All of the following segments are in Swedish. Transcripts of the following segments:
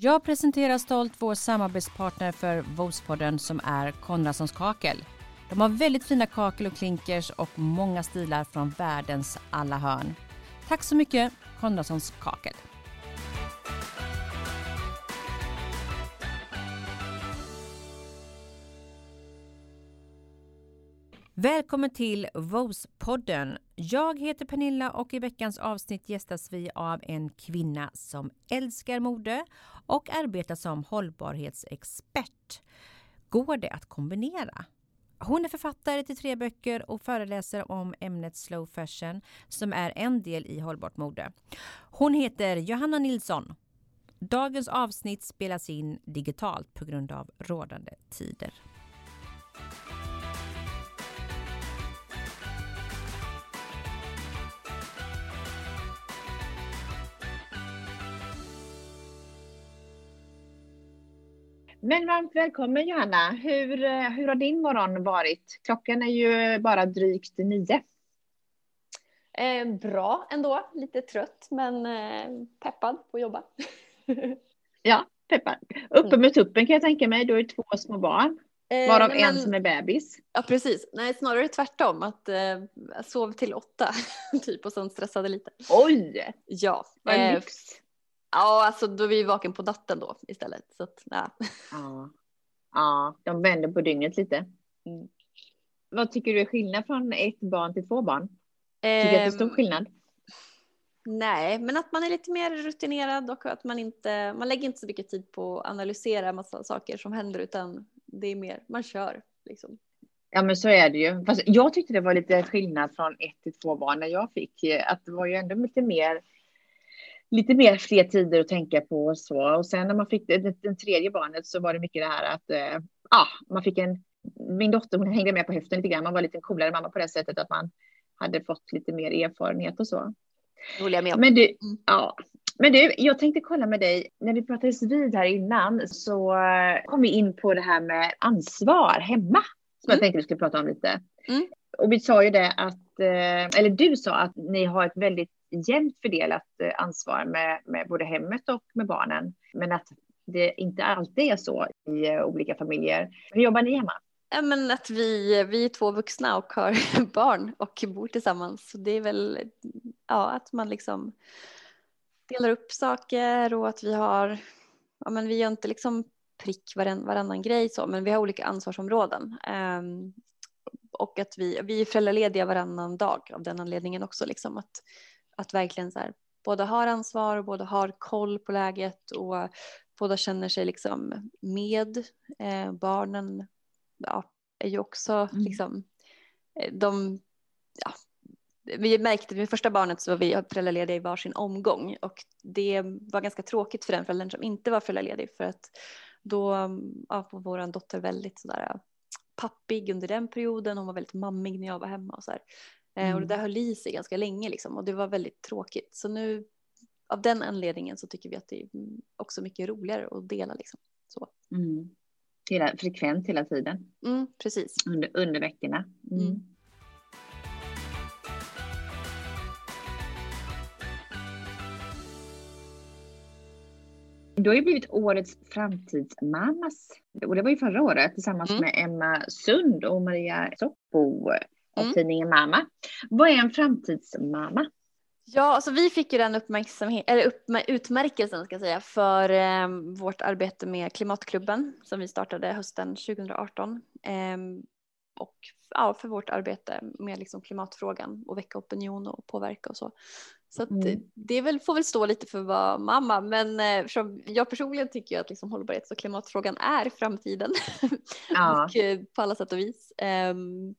Jag presenterar stolt vår samarbetspartner för Vospodden som är Konradssons kakel. De har väldigt fina kakel och klinkers och många stilar från världens alla hörn. Tack så mycket Konradssons kakel. Välkommen till Vos-podden. Jag heter Pernilla och i veckans avsnitt gästas vi av en kvinna som älskar mode och arbetar som hållbarhetsexpert. Går det att kombinera? Hon är författare till tre böcker och föreläser om ämnet slow fashion som är en del i hållbart mode. Hon heter Johanna Nilsson. Dagens avsnitt spelas in digitalt på grund av rådande tider. Men varmt välkommen Johanna. Hur, eh, hur har din morgon varit? Klockan är ju bara drygt nio. Eh, bra ändå, lite trött men eh, peppad på att jobba. ja, peppad. Uppe med tuppen kan jag tänka mig, du har ju två små barn. Eh, varav en som är bebis. Ja precis, nej snarare tvärtom att eh, sov till åtta typ och sen stressade lite. Oj! Ja. Vad eh, lyx. Ja, alltså då är vi vaken på natten då istället. Så att, ja. ja. ja, de vänder på dygnet lite. Mm. Vad tycker du är skillnad från ett barn till två barn? Tycker du att det är stor ehm, skillnad? Nej, men att man är lite mer rutinerad och att man inte, man lägger inte så mycket tid på att analysera massa saker som händer utan det är mer, man kör liksom. Ja men så är det ju. Fast jag tyckte det var lite skillnad från ett till två barn när jag fick, att det var ju ändå lite mer lite mer fler tider att tänka på och så. Och sen när man fick det, det, tredje barnet så var det mycket det här att eh, ah, man fick en, min dotter hon hängde med på höften lite grann, man var lite coolare mamma på det sättet att man hade fått lite mer erfarenhet och så. Det håller jag med om. Men du, mm. ja, men du, jag tänkte kolla med dig, när vi pratades vid här innan så kom vi in på det här med ansvar hemma, som mm. jag tänkte vi skulle prata om lite. Mm. Och vi sa ju det att, eh, eller du sa att ni har ett väldigt jämnt fördelat eh, ansvar med, med både hemmet och med barnen. Men att det inte alltid är så i eh, olika familjer. Hur jobbar ni hemma? Ja, men att vi, vi är två vuxna och har barn och bor tillsammans. Så det är väl ja, att man liksom delar upp saker och att vi har, ja men vi gör inte liksom prick varann, varannan grej så, men vi har olika ansvarsområden. Um, och att vi, vi är föräldralediga varannan dag av den anledningen också, liksom att att verkligen så här, båda har ansvar och båda har koll på läget och båda känner sig liksom med. Eh, barnen ja, är ju också mm. liksom, eh, de, ja, vi märkte med första barnet så var vi föräldralediga i varsin omgång och det var ganska tråkigt för den föräldern som inte var föräldraledig för att då ja, var vår dotter väldigt sådär pappig under den perioden. Hon var väldigt mammig när jag var hemma och så här. Mm. Och det mm. där höll i sig ganska länge liksom, och det var väldigt tråkigt. Så nu av den anledningen så tycker vi att det är också mycket roligare att dela. Liksom. Så. Mm. Hela, frekvent hela tiden. Mm, precis. Under, under veckorna. Mm. mm. Du har ju blivit årets framtidsmammas. Och det var ju förra året tillsammans mm. med Emma Sund och Maria Soppo av mm. tidningen Mamma. Vad är en framtidsmamma? Ja, alltså vi fick ju den uppmärksamhet, eller upp, utmärkelsen ska säga, för eh, vårt arbete med Klimatklubben som vi startade hösten 2018. Eh, och ja, för vårt arbete med liksom klimatfrågan och väcka opinion och påverka och så. Så mm. det väl, får väl stå lite för vad mamma, men eh, jag personligen tycker ju att liksom hållbarhets och klimatfrågan är framtiden ja. och, eh, på alla sätt och vis. Eh,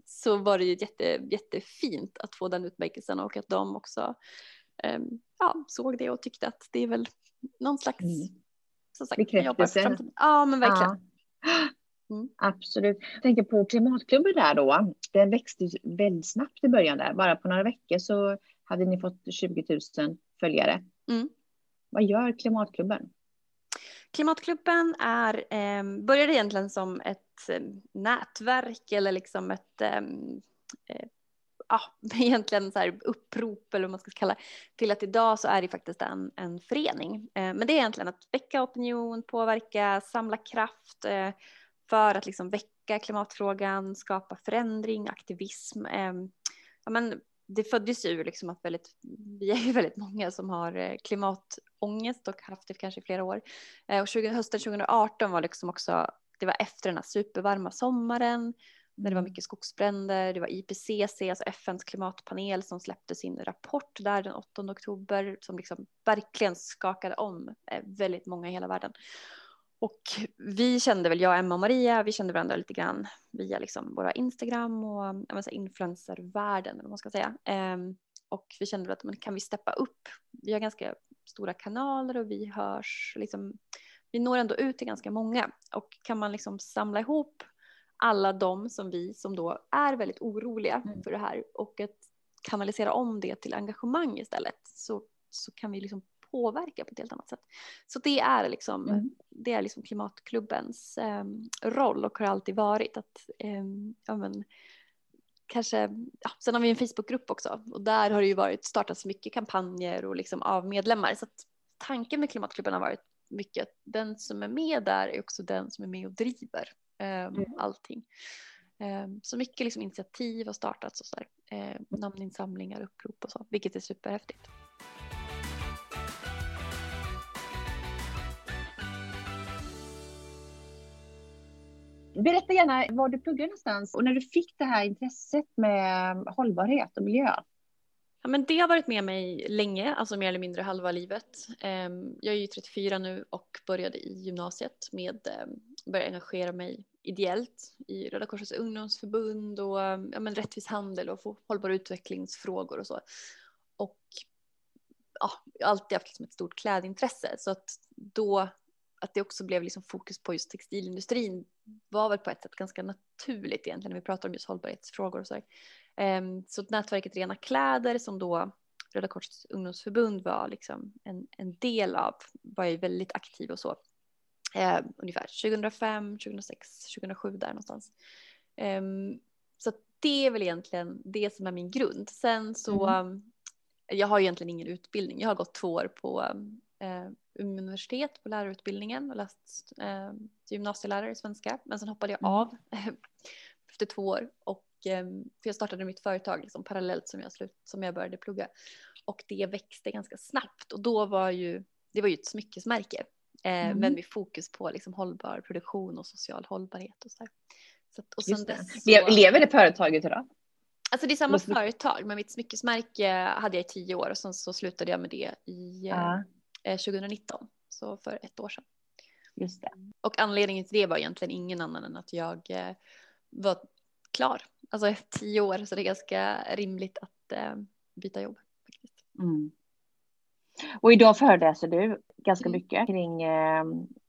så var det ju jätte, jättefint att få den utmärkelsen och att de också ehm, ja, såg det och tyckte att det är väl någon slags mm. som sagt, Bekräftelse. Ja, men verkligen. Ja. Mm. Absolut. Jag tänker på klimatklubben där då. Den växte väldigt snabbt i början där. Bara på några veckor så hade ni fått 20 000 följare. Mm. Vad gör Klimatklubben? Klimatklubben är, eh, började egentligen som ett eh, nätverk eller liksom ett eh, eh ja, egentligen så här upprop eller vad man ska kalla till att idag så är det faktiskt en, en förening. Eh, men det är egentligen att väcka opinion, påverka, samla kraft för att liksom väcka klimatfrågan, skapa förändring, aktivism. Ja, men det föddes ju liksom att väldigt, vi är ju väldigt många som har eh, klimatångest och haft det kanske i flera år. Eh, och 20, hösten 2018 var liksom också, det var efter den här supervarma sommaren när det var mm. mycket skogsbränder. Det var IPCC, alltså FNs klimatpanel som släppte sin rapport där den 8 oktober som liksom verkligen skakade om eh, väldigt många i hela världen. Och vi kände väl, jag, Emma och Maria, vi kände varandra lite grann via liksom våra Instagram och influencervärlden, eller vad man ska säga. Um, och vi kände att men kan vi steppa upp? Vi har ganska stora kanaler och vi hörs, liksom, vi når ändå ut till ganska många. Och kan man liksom samla ihop alla de som vi som då är väldigt oroliga mm. för det här och att kanalisera om det till engagemang istället så, så kan vi liksom påverka på ett helt annat sätt. Så det är liksom, mm. det är liksom klimatklubbens eh, roll och har alltid varit att eh, ja, men, kanske, ja, sen har vi en Facebookgrupp också och där har det ju varit startats mycket kampanjer och liksom av medlemmar så att tanken med klimatklubben har varit mycket att den som är med där är också den som är med och driver eh, mm. allting. Eh, så mycket liksom initiativ har startats och så där, eh, namninsamlingar, upprop och så, vilket är superhäftigt. Berätta gärna var du pluggade någonstans och när du fick det här intresset med hållbarhet och miljö. Ja, men det har varit med mig länge, alltså mer eller mindre halva livet. Ehm, jag är ju 34 nu och började i gymnasiet med ehm, började börja engagera mig ideellt i Röda Korsets ungdomsförbund och ja, men rättvis handel och hållbar utvecklingsfrågor och så. Och ja, jag har alltid haft liksom ett stort klädintresse så att då att det också blev liksom fokus på just textilindustrin var väl på ett sätt ganska naturligt egentligen när vi pratar om just hållbarhetsfrågor och så. Um, så nätverket Rena Kläder som då Röda Korsets ungdomsförbund var liksom en, en del av var ju väldigt aktiv och så. Uh, ungefär 2005, 2006, 2007 där någonstans. Um, så det är väl egentligen det som är min grund. Sen så, mm. jag har egentligen ingen utbildning. Jag har gått två år på uh, Umeå universitet på lärarutbildningen och läst eh, gymnasielärare i svenska. Men sen hoppade jag mm. av efter två år och eh, för jag startade mitt företag liksom, parallellt som jag, slut, som jag började plugga. Och det växte ganska snabbt och då var ju, det var ju ett smyckesmärke. Eh, mm. Men med fokus på liksom, hållbar produktion och social hållbarhet och så, så och sen dess så... Lever det företaget idag? Alltså det är samma företag, men mitt smyckesmärke hade jag i tio år och sen så slutade jag med det i uh. 2019, eh, så för ett år sedan. Just det. Och anledningen till det var egentligen ingen annan än att jag eh, var klar. Alltså tio år, så det är ganska rimligt att eh, byta jobb. Faktiskt. Mm. Och idag föreläser du ganska mm. mycket kring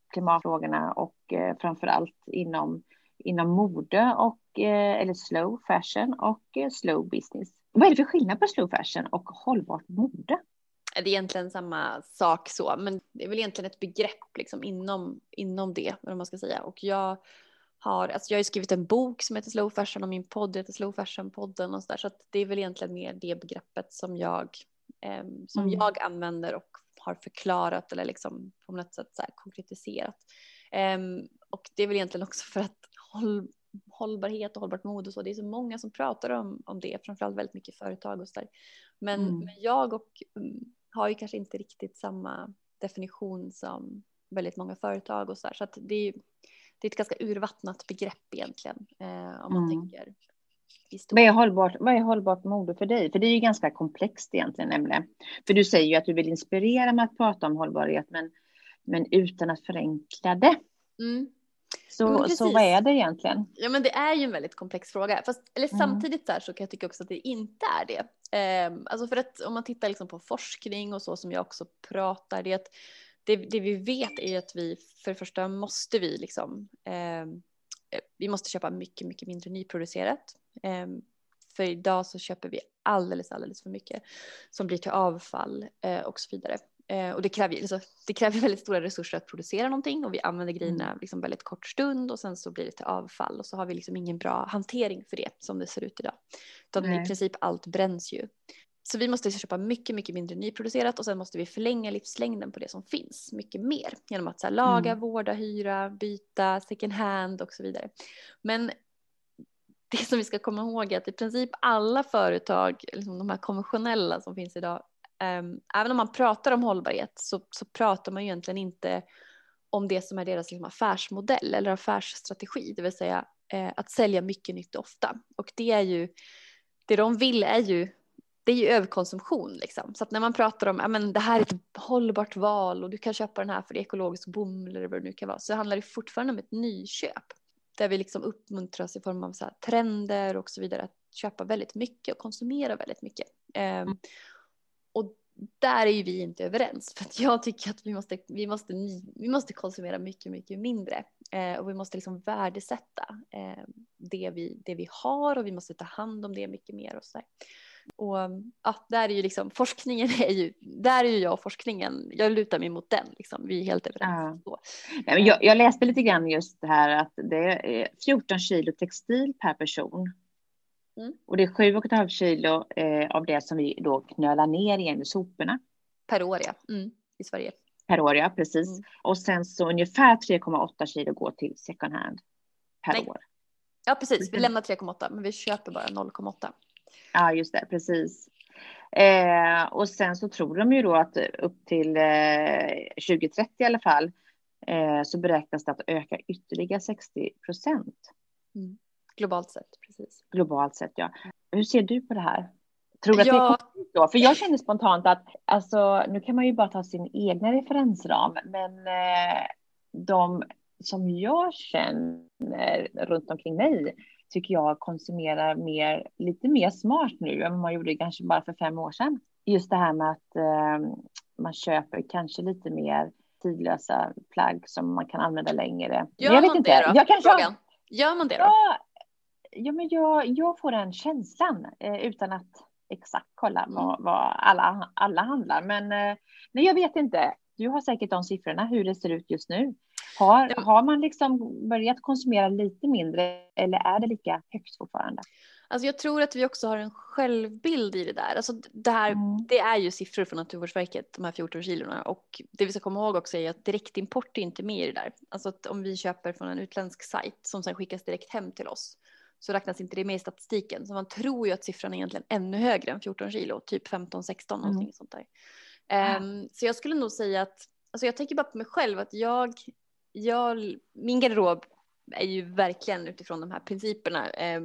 klimatfrågorna och framför allt inom, inom mode och eller slow fashion och slow business. Vad är det för skillnad på slow fashion och hållbart mode? Det är egentligen samma sak så, men det är väl egentligen ett begrepp liksom inom, inom det, vad man ska säga. Och jag har, alltså jag har skrivit en bok som heter Slow Fashion och min podd heter Slow Fashion-podden och så där, så att det är väl egentligen mer det begreppet som jag, eh, som mm. jag använder och har förklarat eller liksom på något sätt så konkretiserat. Eh, och det är väl egentligen också för att håll, hållbarhet och hållbart mode och så, det är så många som pratar om, om det, framförallt väldigt mycket företag och så där. Men, mm. men jag och mm, har ju kanske inte riktigt samma definition som väldigt många företag och så där. Så att det är, det är ett ganska urvattnat begrepp egentligen eh, om man mm. tänker vad är, hållbart, vad är hållbart mode för dig? För det är ju ganska komplext egentligen nämligen. För du säger ju att du vill inspirera med att prata om hållbarhet men, men utan att förenkla det. Mm. Så, så vad är det egentligen? Ja men det är ju en väldigt komplex fråga. Fast, eller mm. samtidigt så, här, så kan jag tycka också att det inte är det. Eh, alltså för att om man tittar liksom på forskning och så som jag också pratar, det, det, det vi vet är att vi för det första måste vi liksom, eh, vi måste köpa mycket, mycket mindre nyproducerat. Eh, för idag så köper vi alldeles, alldeles för mycket som blir till avfall eh, och så vidare. Eh, och det kräver, alltså, det kräver väldigt stora resurser att producera någonting och vi använder grejerna mm. liksom väldigt kort stund och sen så blir det till avfall och så har vi liksom ingen bra hantering för det som det ser ut idag. Utan Nej. i princip allt bränns ju. Så vi måste köpa mycket, mycket mindre nyproducerat och sen måste vi förlänga livslängden på det som finns mycket mer genom att så här, laga, mm. vårda, hyra, byta, second hand och så vidare. Men det som vi ska komma ihåg är att i princip alla företag, liksom de här konventionella som finns idag, Ehm, även om man pratar om hållbarhet så, så pratar man ju egentligen inte om det som är deras liksom, affärsmodell eller affärsstrategi, det vill säga eh, att sälja mycket nytt ofta. Och det är ju, det de vill är ju det är ju överkonsumtion liksom. Så att när man pratar om, ja men det här är ett hållbart val och du kan köpa den här för ekologisk bomull eller vad det nu kan vara, så handlar det fortfarande om ett nyköp. Där vi liksom uppmuntras i form av så trender och så vidare att köpa väldigt mycket och konsumera väldigt mycket. Eh och där är ju vi inte överens för att jag tycker att vi måste, vi måste, vi måste konsumera mycket, mycket mindre eh, och vi måste liksom värdesätta eh, det, vi, det vi har och vi måste ta hand om det mycket mer och så där. Och ja, där är ju liksom forskningen är ju, där är ju jag och forskningen, jag lutar mig mot den liksom, vi är helt överens. Ja. Jag, jag läste lite grann just det här att det är 14 kilo textil per person. Mm. Och det är 7,5 kilo eh, av det som vi då knölar ner igen i soporna. Per år ja, mm, i Sverige. Per år ja, precis. Mm. Och sen så ungefär 3,8 kilo går till second hand per Nej. år. Ja precis, vi lämnar 3,8 men vi köper bara 0,8. Ja, just det, precis. Eh, och sen så tror de ju då att upp till eh, 2030 i alla fall eh, så beräknas det att öka ytterligare 60 procent. Mm. Globalt sett, precis. Globalt sett, ja. Hur ser du på det här? Tror du att ja. det kommer då? För jag känner spontant att alltså, nu kan man ju bara ta sin egna referensram, men eh, de som jag känner runt omkring mig tycker jag konsumerar mer, lite mer smart nu än man gjorde kanske bara för fem år sedan. Just det här med att eh, man köper kanske lite mer tidlösa plagg som man kan använda längre. Gör jag vet man inte. det då? Jag kanske Frågan. Gör man det då? Ja, ja men jag, jag får den känslan eh, utan att exakt kolla mm. vad, vad, alla, alla handlar. Men eh, nej, jag vet inte. Du har säkert de siffrorna hur det ser ut just nu. Har, har man liksom börjat konsumera lite mindre eller är det lika högt fortfarande? Alltså jag tror att vi också har en självbild i det där. Alltså det, här, mm. det är ju siffror från Naturvårdsverket, de här 14 kilorna. Och det vi ska komma ihåg också är att direktimport är inte med i det där. Alltså att om vi köper från en utländsk sajt som sen skickas direkt hem till oss så räknas inte det med i statistiken. Så man tror ju att siffran är egentligen ännu högre än 14 kilo, typ 15-16 mm. någonting sånt där. Um, så jag skulle nog säga att, alltså jag tänker bara på mig själv att jag jag, min garderob är ju verkligen utifrån de här principerna. Eh,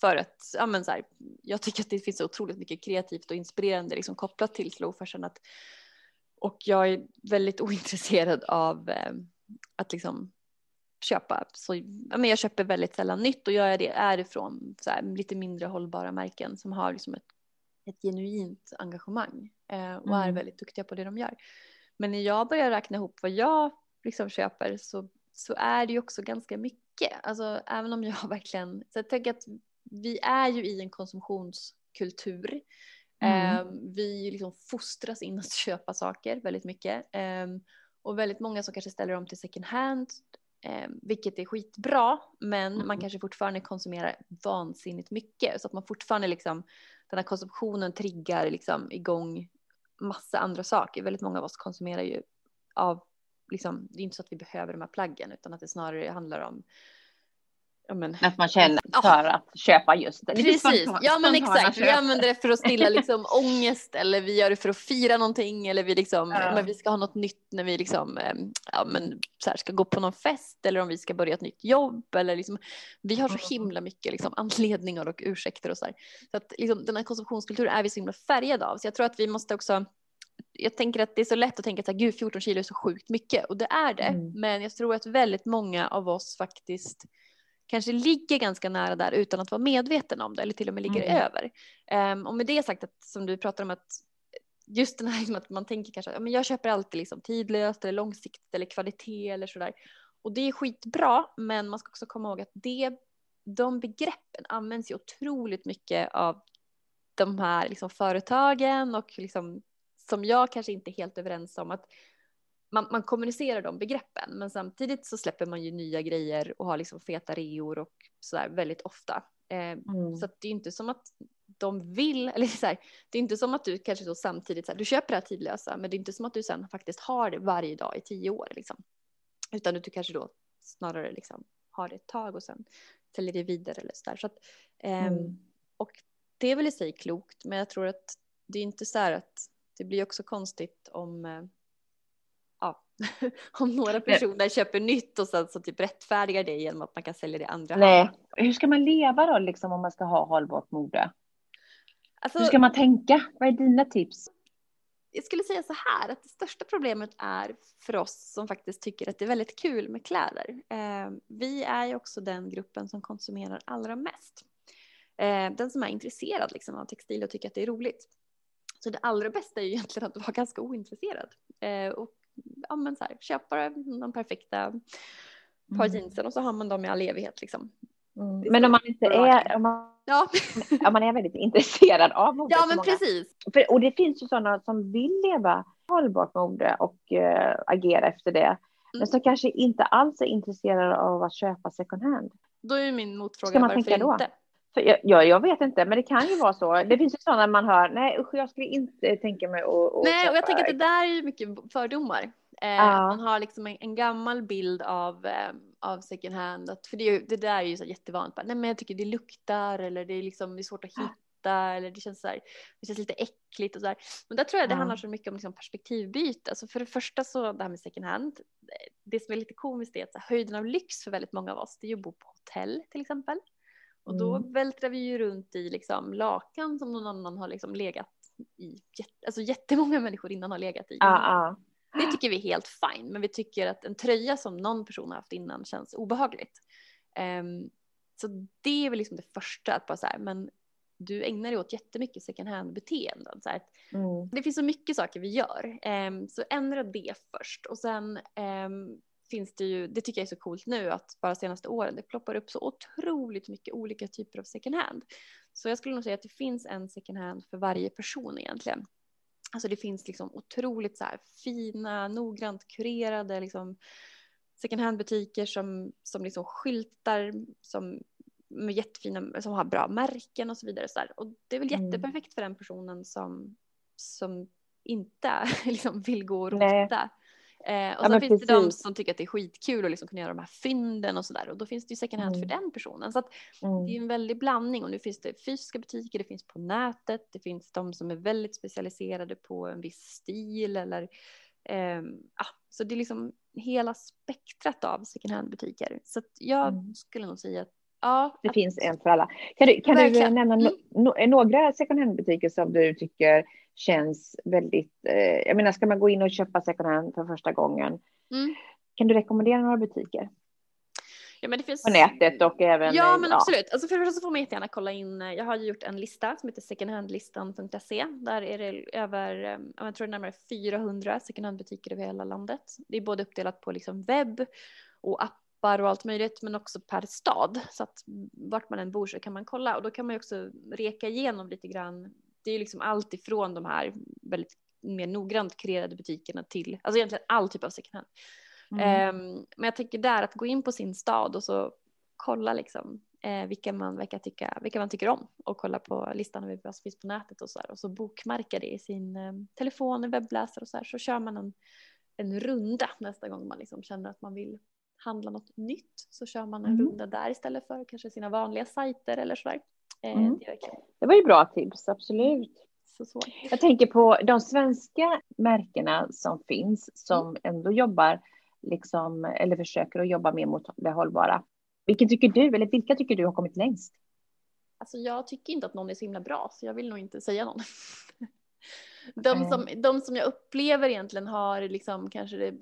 för att ja, men så här, jag tycker att det finns så otroligt mycket kreativt och inspirerande liksom, kopplat till slow fashion. Att, och jag är väldigt ointresserad av eh, att liksom köpa. Så, ja, men jag köper väldigt sällan nytt och jag är det är ifrån så här, lite mindre hållbara märken som har liksom ett, ett genuint engagemang eh, och mm. är väldigt duktiga på det de gör. Men när jag börjar räkna ihop vad jag liksom köper så, så är det ju också ganska mycket. Alltså även om jag verkligen, så jag tänker att vi är ju i en konsumtionskultur. Mm. Eh, vi liksom fostras in att köpa saker väldigt mycket. Eh, och väldigt många som kanske ställer om till second hand, eh, vilket är skitbra, men mm. man kanske fortfarande konsumerar vansinnigt mycket. Så att man fortfarande liksom, den här konsumtionen triggar liksom igång massa andra saker. Väldigt många av oss konsumerar ju av liksom, det är inte så att vi behöver de här plaggen utan att det snarare handlar om Ja, men, att man känner för ja. att köpa just det. Precis, ja men exakt. Vi använder det för att stilla liksom ångest eller vi gör det för att fira någonting eller vi liksom, ja. men vi ska ha något nytt när vi liksom, ehm, ja men så här, ska gå på någon fest eller om vi ska börja ett nytt jobb eller liksom, vi har så himla mycket liksom anledningar och ursäkter och så här. Så att liksom, den här konsumtionskulturen är vi så himla färgade av så jag tror att vi måste också jag tänker att det är så lätt att tänka att 14 kilo är så sjukt mycket och det är det. Mm. Men jag tror att väldigt många av oss faktiskt kanske ligger ganska nära där utan att vara medveten om det eller till och med ligger mm. över. Um, och med det sagt att som du pratar om att just den här liksom att man tänker kanske att ja, men jag köper alltid liksom tidlöst eller långsiktigt eller kvalitet eller sådär. Och det är skitbra, men man ska också komma ihåg att det, de begreppen används ju otroligt mycket av de här liksom företagen och liksom som jag kanske inte är helt överens om att man, man kommunicerar de begreppen, men samtidigt så släpper man ju nya grejer och har liksom feta reor och sådär väldigt ofta. Eh, mm. Så det är inte som att de vill, eller så här, det är inte som att du kanske då samtidigt, så här, du köper det här tidlösa, men det är inte som att du sen faktiskt har det varje dag i tio år, liksom. Utan du kanske då snarare liksom har det ett tag och sen säljer det vidare eller så där. Så att, eh, mm. Och det är väl i sig klokt, men jag tror att det är inte så här att det blir också konstigt om eh, ja, om några personer Nej. köper nytt och sen så typ rättfärdigar det genom att man kan sälja det andra Nej, hand. hur ska man leva då liksom om man ska ha hållbart mode? Alltså, hur ska man tänka? Vad är dina tips? Jag skulle säga så här att det största problemet är för oss som faktiskt tycker att det är väldigt kul med kläder. Eh, vi är ju också den gruppen som konsumerar allra mest. Eh, den som är intresserad liksom, av textil och tycker att det är roligt. Så det allra bästa är ju egentligen att vara ganska ointresserad eh, och ja, men så här, köpa de perfekta par mm. jeansen och så har man dem i all evighet liksom. Mm. Men om man inte är, om man, ja. om man är väldigt intresserad av mode. Ja, men precis. För, och det finns ju sådana som vill leva hållbart mode och uh, agera efter det. Mm. Men som kanske inte alls är intresserade av att köpa second hand. Då är min motfråga Ska man varför tänka inte? Då? För jag, jag, vet inte, men det kan ju vara så. Det finns ju sådana man hör, nej usch jag skulle inte tänka mig att Nej, och jag tänker att det där är ju mycket fördomar. Eh, ja. Man har liksom en, en gammal bild av, eh, av second hand. Att, för det, det där är ju så jättevanligt. nej, men jag tycker det luktar eller det är, liksom, det är svårt att hitta eller det känns, så här, det känns lite äckligt och så här. Men där tror jag det ja. handlar så mycket om liksom perspektivbyte. Alltså för det första så det här med second hand. Det som är lite komiskt är att här, höjden av lyx för väldigt många av oss det är ju att bo på hotell till exempel. Och då mm. vältrar vi ju runt i liksom lakan som någon annan har liksom legat i. Alltså jättemånga människor innan har legat i. Ah, ah. Det tycker vi är helt fine, men vi tycker att en tröja som någon person har haft innan känns obehagligt. Um, så det är väl liksom det första, att bara så här, men du ägnar dig åt jättemycket second hand-beteenden. Så mm. Det finns så mycket saker vi gör, um, så ändra det först och sen um, finns det ju, det tycker jag är så coolt nu att bara senaste åren det ploppar upp så otroligt mycket olika typer av second hand. Så jag skulle nog säga att det finns en second hand för varje person egentligen. Alltså det finns liksom otroligt så här fina, noggrant kurerade liksom second hand-butiker som, som liksom skyltar som med jättefina, som har bra märken och så vidare. Så Och det är väl mm. jätteperfekt för den personen som, som inte liksom vill gå och rota. Eh, och ja, sen finns precis. det de som tycker att det är skitkul att liksom kunna göra de här fynden och sådär och då finns det ju second hand mm. för den personen. Så att mm. det är en väldig blandning och nu finns det fysiska butiker, det finns på nätet, det finns de som är väldigt specialiserade på en viss stil eller eh, ja, så det är liksom hela spektrat av second hand butiker. Så jag mm. skulle nog säga att Ja, det att... finns en för alla. Kan du, kan du nämna no, no, några second hand butiker som du tycker känns väldigt, eh, jag menar ska man gå in och köpa second hand för första gången, mm. kan du rekommendera några butiker? Ja, men det finns... På nätet och även... Ja, men ja. absolut. Alltså för det första så får man jättegärna kolla in. Eh, jag har ju gjort en lista som heter secondhandlistan.se. Där är det över, eh, jag tror det är närmare 400 second hand-butiker över hela landet. Det är både uppdelat på liksom webb och appar och allt möjligt, men också per stad. Så att vart man än bor så kan man kolla och då kan man ju också reka igenom lite grann det är liksom allt ifrån de här väldigt mer noggrant kreerade butikerna till, alltså egentligen all typ av second hand. Mm. Um, men jag tycker där att gå in på sin stad och så kolla liksom eh, vilka, man verkar tycka, vilka man tycker om och kolla på listan över vad som finns på nätet och så här och så bokmärka det i sin eh, telefon, webbläsare och så här så kör man en, en runda nästa gång man liksom känner att man vill handla något nytt så kör man en mm. runda där istället för kanske sina vanliga sajter eller så där. Eh, mm. Det var ju bra tips, absolut. Så, så. Jag tänker på de svenska märkena som finns som mm. ändå jobbar liksom, eller försöker att jobba mer mot det hållbara. Vilken tycker du, eller vilka tycker du har kommit längst? Alltså jag tycker inte att någon är så himla bra, så jag vill nog inte säga någon. De som, de som jag upplever egentligen har liksom kanske det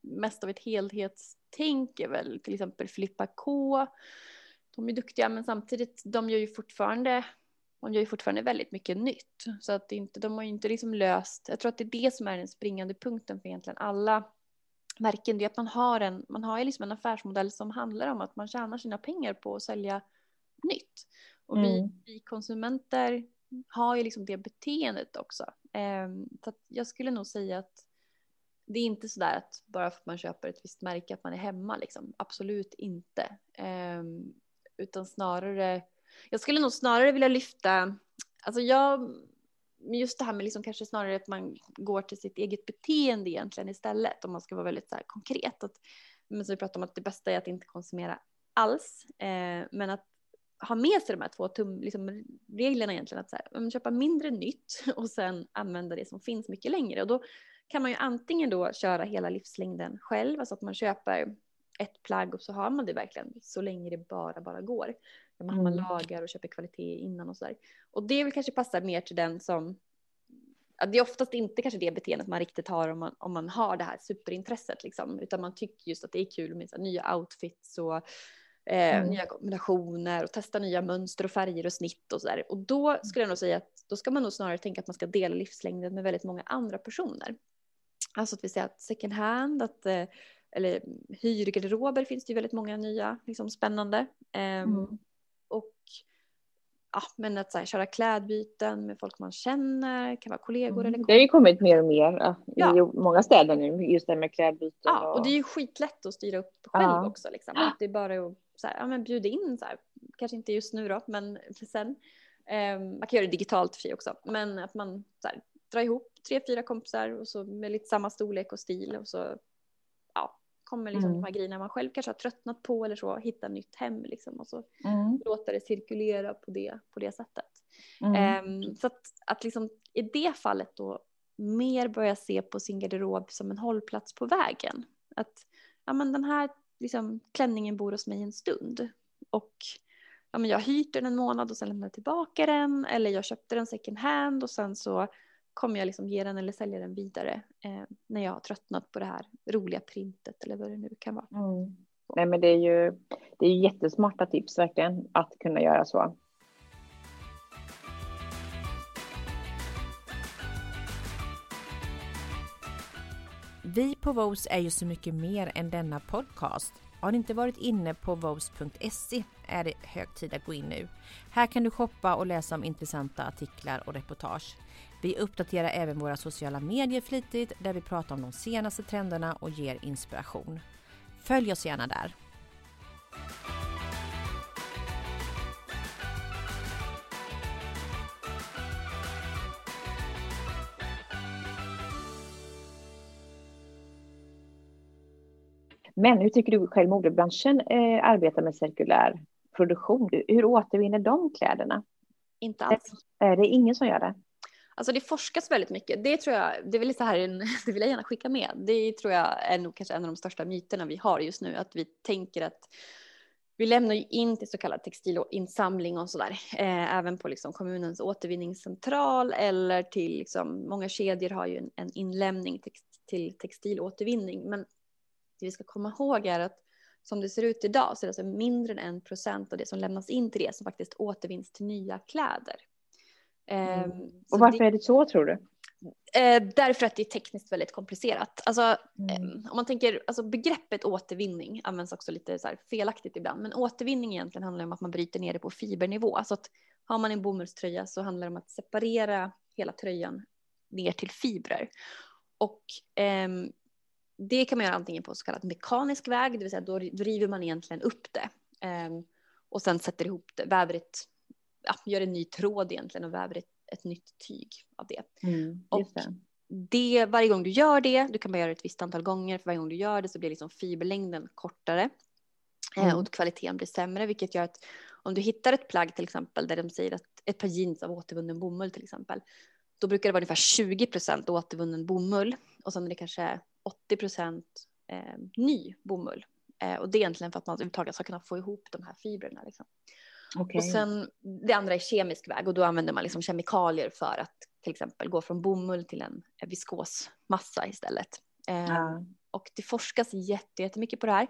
mest av ett helhetstänk är väl till exempel Filippa K de är duktiga men samtidigt de gör ju fortfarande de gör ju fortfarande väldigt mycket nytt så att inte, de har ju inte liksom löst. Jag tror att det är det som är den springande punkten för egentligen alla märken. Det är att man har en, man har ju liksom en affärsmodell som handlar om att man tjänar sina pengar på att sälja nytt och mm. vi, vi konsumenter har ju liksom det beteendet också. Um, så jag skulle nog säga att det är inte så där att bara för att man köper ett visst märke att man är hemma liksom. Absolut inte. Um, utan snarare, jag skulle nog snarare vilja lyfta, alltså jag, just det här med liksom kanske snarare att man går till sitt eget beteende egentligen istället om man ska vara väldigt så här konkret. Att, men som vi pratade om att det bästa är att inte konsumera alls, eh, men att ha med sig de här två tum, liksom, reglerna egentligen. Att så här, köpa mindre nytt och sen använda det som finns mycket längre. Och då kan man ju antingen då köra hela livslängden själv, alltså att man köper ett plagg och så har man det verkligen så länge det bara, bara går. Man, mm. lagar och köper kvalitet innan och så där. Och det vill kanske passa mer till den som det är oftast inte kanske det beteendet man riktigt har om man, om man har det här superintresset liksom, utan man tycker just att det är kul med så nya outfits och eh, mm. nya kombinationer och testa nya mönster och färger och snitt och så där. Och då skulle jag nog säga att då ska man nog snarare tänka att man ska dela livslängden med väldigt många andra personer. Alltså att vi säger att second hand, att, eh, eller hyrgarderober finns det ju väldigt många nya, liksom spännande. Ehm, mm. Och ja, men att så här, köra klädbyten med folk man känner, kan vara kollegor mm. eller Det har ju kommit mer och mer ja. i många städer nu, just det med klädbyten. Ja, och... och det är ju skitlätt att styra upp själv ja. också. Liksom. Att det är bara att så här, ja, men bjuda in, så här, kanske inte just nu då, men sen. Eh, man kan göra det digitalt för också, men att man så här, drar ihop tre, fyra kompisar och så med lite samma storlek och stil och så kommer liksom mm. de här grejerna man själv kanske har tröttnat på eller så, hitta nytt hem liksom och så mm. låta det cirkulera på det, på det sättet. Mm. Um, så att, att liksom i det fallet då mer börja se på sin garderob som en hållplats på vägen. Att ja, men den här liksom, klänningen bor hos mig en stund och ja, men jag hyrt den en månad och sen lämnar tillbaka den eller jag köpte den second hand och sen så kommer jag liksom ge den eller sälja den vidare eh, när jag har tröttnat på det här roliga printet eller vad det nu kan vara. Mm. Nej, men det är ju det är jättesmarta tips verkligen att kunna göra så. Vi på Vose är ju så mycket mer än denna podcast. Har ni inte varit inne på vose.se är det hög tid att gå in nu. Här kan du shoppa och läsa om intressanta artiklar och reportage. Vi uppdaterar även våra sociala medier flitigt där vi pratar om de senaste trenderna och ger inspiration. Följ oss gärna där. Men hur tycker du själv modebranschen eh, arbetar med cirkulär produktion? Hur återvinner de kläderna? Inte alls. Är det ingen som gör det? Alltså det forskas väldigt mycket. Det tror jag, det vill, så här, det vill jag gärna skicka med. Det tror jag är nog kanske en av de största myterna vi har just nu. Att vi tänker att vi lämnar ju in till så kallad textilinsamling och sådär. Eh, även på liksom kommunens återvinningscentral eller till liksom, många kedjor har ju en, en inlämning till, till textilåtervinning. Men det vi ska komma ihåg är att som det ser ut idag så är det alltså mindre än en procent av det som lämnas in till det som faktiskt återvinns till nya kläder. Mm. Ehm, och varför det, är det så tror du? Eh, därför att det är tekniskt väldigt komplicerat. Alltså, mm. eh, om man tänker, alltså begreppet återvinning används också lite så felaktigt ibland. Men återvinning egentligen handlar om att man bryter ner det på fibernivå. Alltså att har man en bomullströja så handlar det om att separera hela tröjan ner till fibrer. Och eh, det kan man göra antingen på så kallad mekanisk väg, det vill säga då, river man egentligen upp det. Ehm, och sen sätter ihop det, väver ett ja, gör en ny tråd egentligen och väver ett, ett nytt tyg av det. Mm, och det. det. varje gång du gör det, du kan bara göra det ett visst antal gånger, för varje gång du gör det så blir liksom fiberlängden kortare. Eh, mm. och kvaliteten blir sämre, vilket gör att om du hittar ett plagg till exempel där de säger att ett par jeans av återvunnen bomull till exempel, då brukar det vara ungefär 20 procent återvunnen bomull och sen är det kanske 80 procent eh, ny bomull. Eh, och det är egentligen för att man överhuvudtaget ska kunna få ihop de här fibrerna. Liksom. Okay. Och sen det andra är kemisk väg och då använder man liksom kemikalier för att till exempel gå från bomull till en viskos massa istället. Ja. och det forskas jättemycket på det här.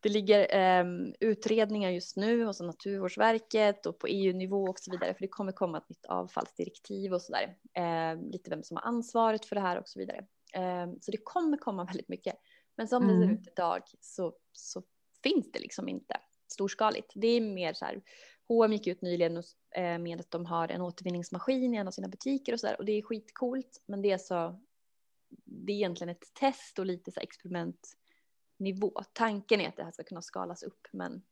Det ligger eh, utredningar just nu hos Naturvårdsverket och på EU-nivå och så vidare, för det kommer komma ett nytt avfallsdirektiv och så där. Eh, lite vem som har ansvaret för det här och så vidare. Eh, så det kommer komma väldigt mycket. Men som mm. det ser mm. ut idag så, så finns det liksom inte storskaligt. Det är mer så här H&M gick ut nyligen eh, med att de har en återvinningsmaskin i en av sina butiker och så där och det är skitcoolt men det är så det är egentligen ett test och lite så experimentnivå. Tanken är att det här ska kunna skalas upp men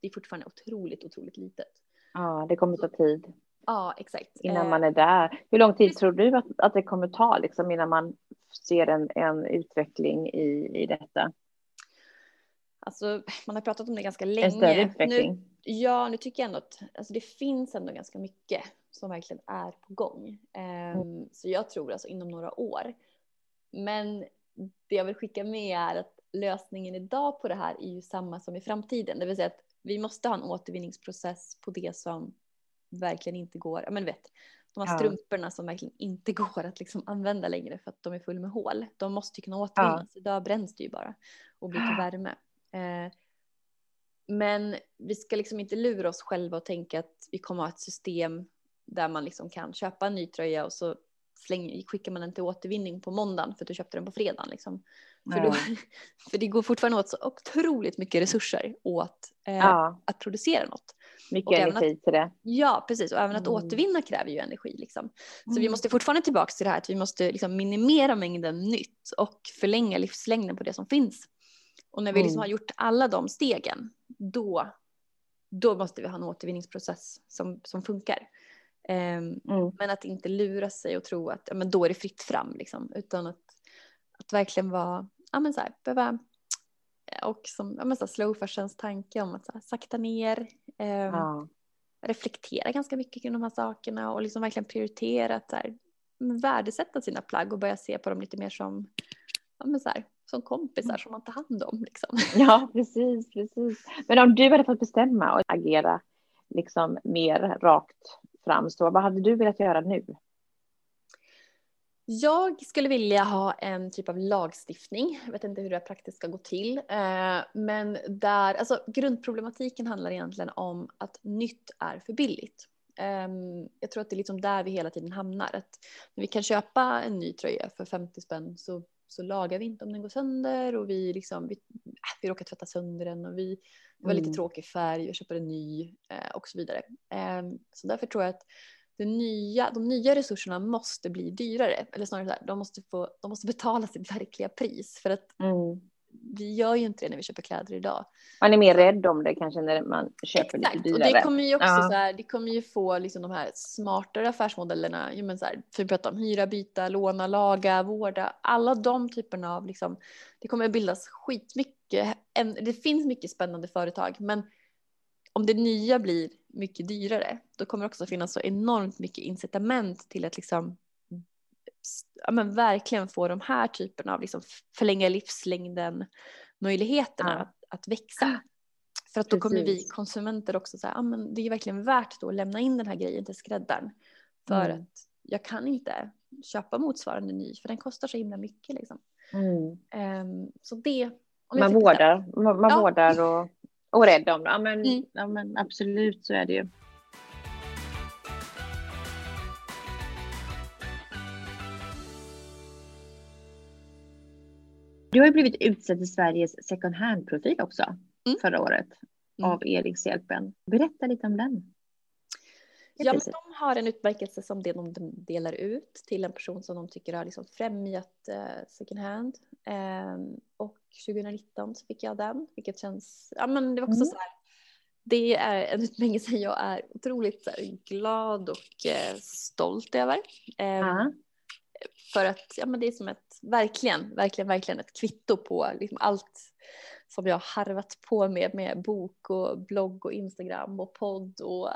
det är fortfarande otroligt, otroligt litet. Ja, det kommer ta tid. Ja, exakt. Innan eh, man är där. Hur lång tid tror du att, att det kommer ta liksom, innan man ser en, en utveckling i, i detta? Alltså, man har pratat om det ganska länge. En större utveckling? Nu, ja, nu tycker jag ändå att alltså, det finns ändå ganska mycket som verkligen är på gång. Um. Så jag tror alltså inom några år. Men det jag vill skicka med är att lösningen idag på det här är ju samma som i framtiden. Det vill säga att vi måste ha en återvinningsprocess på det som verkligen inte går. Ja, men vet, de här strumporna som verkligen inte går att liksom använda längre för att de är fulla med hål. De måste ju kunna återvinnas. Ja. Idag bränns det ju bara och blir till värme. Eh, men vi ska liksom inte lura oss själva och tänka att vi kommer att ha ett system där man liksom kan köpa en ny tröja och så släng, skickar man den till återvinning på måndagen för att du köpte den på fredagen. Liksom. För, då, för det går fortfarande åt så otroligt mycket resurser åt eh, ja. att producera något. Mycket energi att, till det. Ja, precis. Och även att mm. återvinna kräver ju energi. Liksom. Så mm. vi måste fortfarande tillbaka till det här att vi måste liksom minimera mängden nytt och förlänga livslängden på det som finns. Och när vi liksom mm. har gjort alla de stegen, då, då måste vi ha en återvinningsprocess som, som funkar. Um, mm. Men att inte lura sig och tro att ja, men då är det fritt fram, liksom, utan att, att verkligen vara, ja men så här, behöva, och som, ja men så här, slow fashions tanke om att så här, sakta ner, um, ja. reflektera ganska mycket kring de här sakerna och liksom verkligen prioritera att så här, värdesätta sina plagg och börja se på dem lite mer som, ja men så här, som kompisar mm. som man tar hand om. Liksom. Ja, precis, precis. Men om du hade fått bestämma och agera liksom mer rakt fram, så vad hade du velat göra nu? Jag skulle vilja ha en typ av lagstiftning. Jag vet inte hur det praktiskt ska gå till. Eh, men där, alltså grundproblematiken handlar egentligen om att nytt är för billigt. Ehm, jag tror att det är liksom där vi hela tiden hamnar. Att när vi kan köpa en ny tröja för 50 spänn så så lagar vi inte om den går sönder och vi, liksom, vi, äh, vi råkar tvätta sönder den och vi, det var lite mm. tråkig färg och köper en ny eh, och så vidare. Eh, så därför tror jag att det nya, de nya resurserna måste bli dyrare, eller snarare så här, de måste, få, de måste betala sitt verkliga pris för att mm vi gör ju inte det när vi köper kläder idag. Man är mer rädd om det kanske när man köper Exakt. lite dyrare. Och det kommer ju också ja. så här, det kommer ju få liksom de här smartare affärsmodellerna. Ja, men så här, för vi pratar om hyra, byta, låna, laga, vårda. Alla de typerna av liksom, det kommer att bildas skitmycket. Det finns mycket spännande företag, men om det nya blir mycket dyrare, då kommer det också finnas så enormt mycket incitament till att liksom ja, men verkligen få de här typerna av liksom förlänga livslängden möjligheterna ja. att, att växa. För att då Precis. kommer vi konsumenter också säga, ja men det är verkligen värt då att lämna in den här grejen till skräddaren. För mm. att jag kan inte köpa motsvarande ny för den kostar så himla mycket liksom. Mm. Um, så det. man vårdar, man, man ja. vårdar och, och rädd om det. Ja men, mm. ja men absolut så är det ju. Du har ju blivit utsedd till Sveriges second hand-profil också mm. förra året mm. av Erikshjälpen. Berätta lite om den. Ja, men de har en utmärkelse som det de delar ut till en person som de tycker har liksom främjat eh, second hand. Eh, och 2019 så fick jag den, vilket känns, ja men det var också mm. så här, det är en utmärkelse jag är otroligt här, glad och eh, stolt över. Eh, för att ja, men det är som ett, verkligen, verkligen, verkligen ett kvitto på liksom allt som jag har harvat på med, med bok och blogg och Instagram och podd och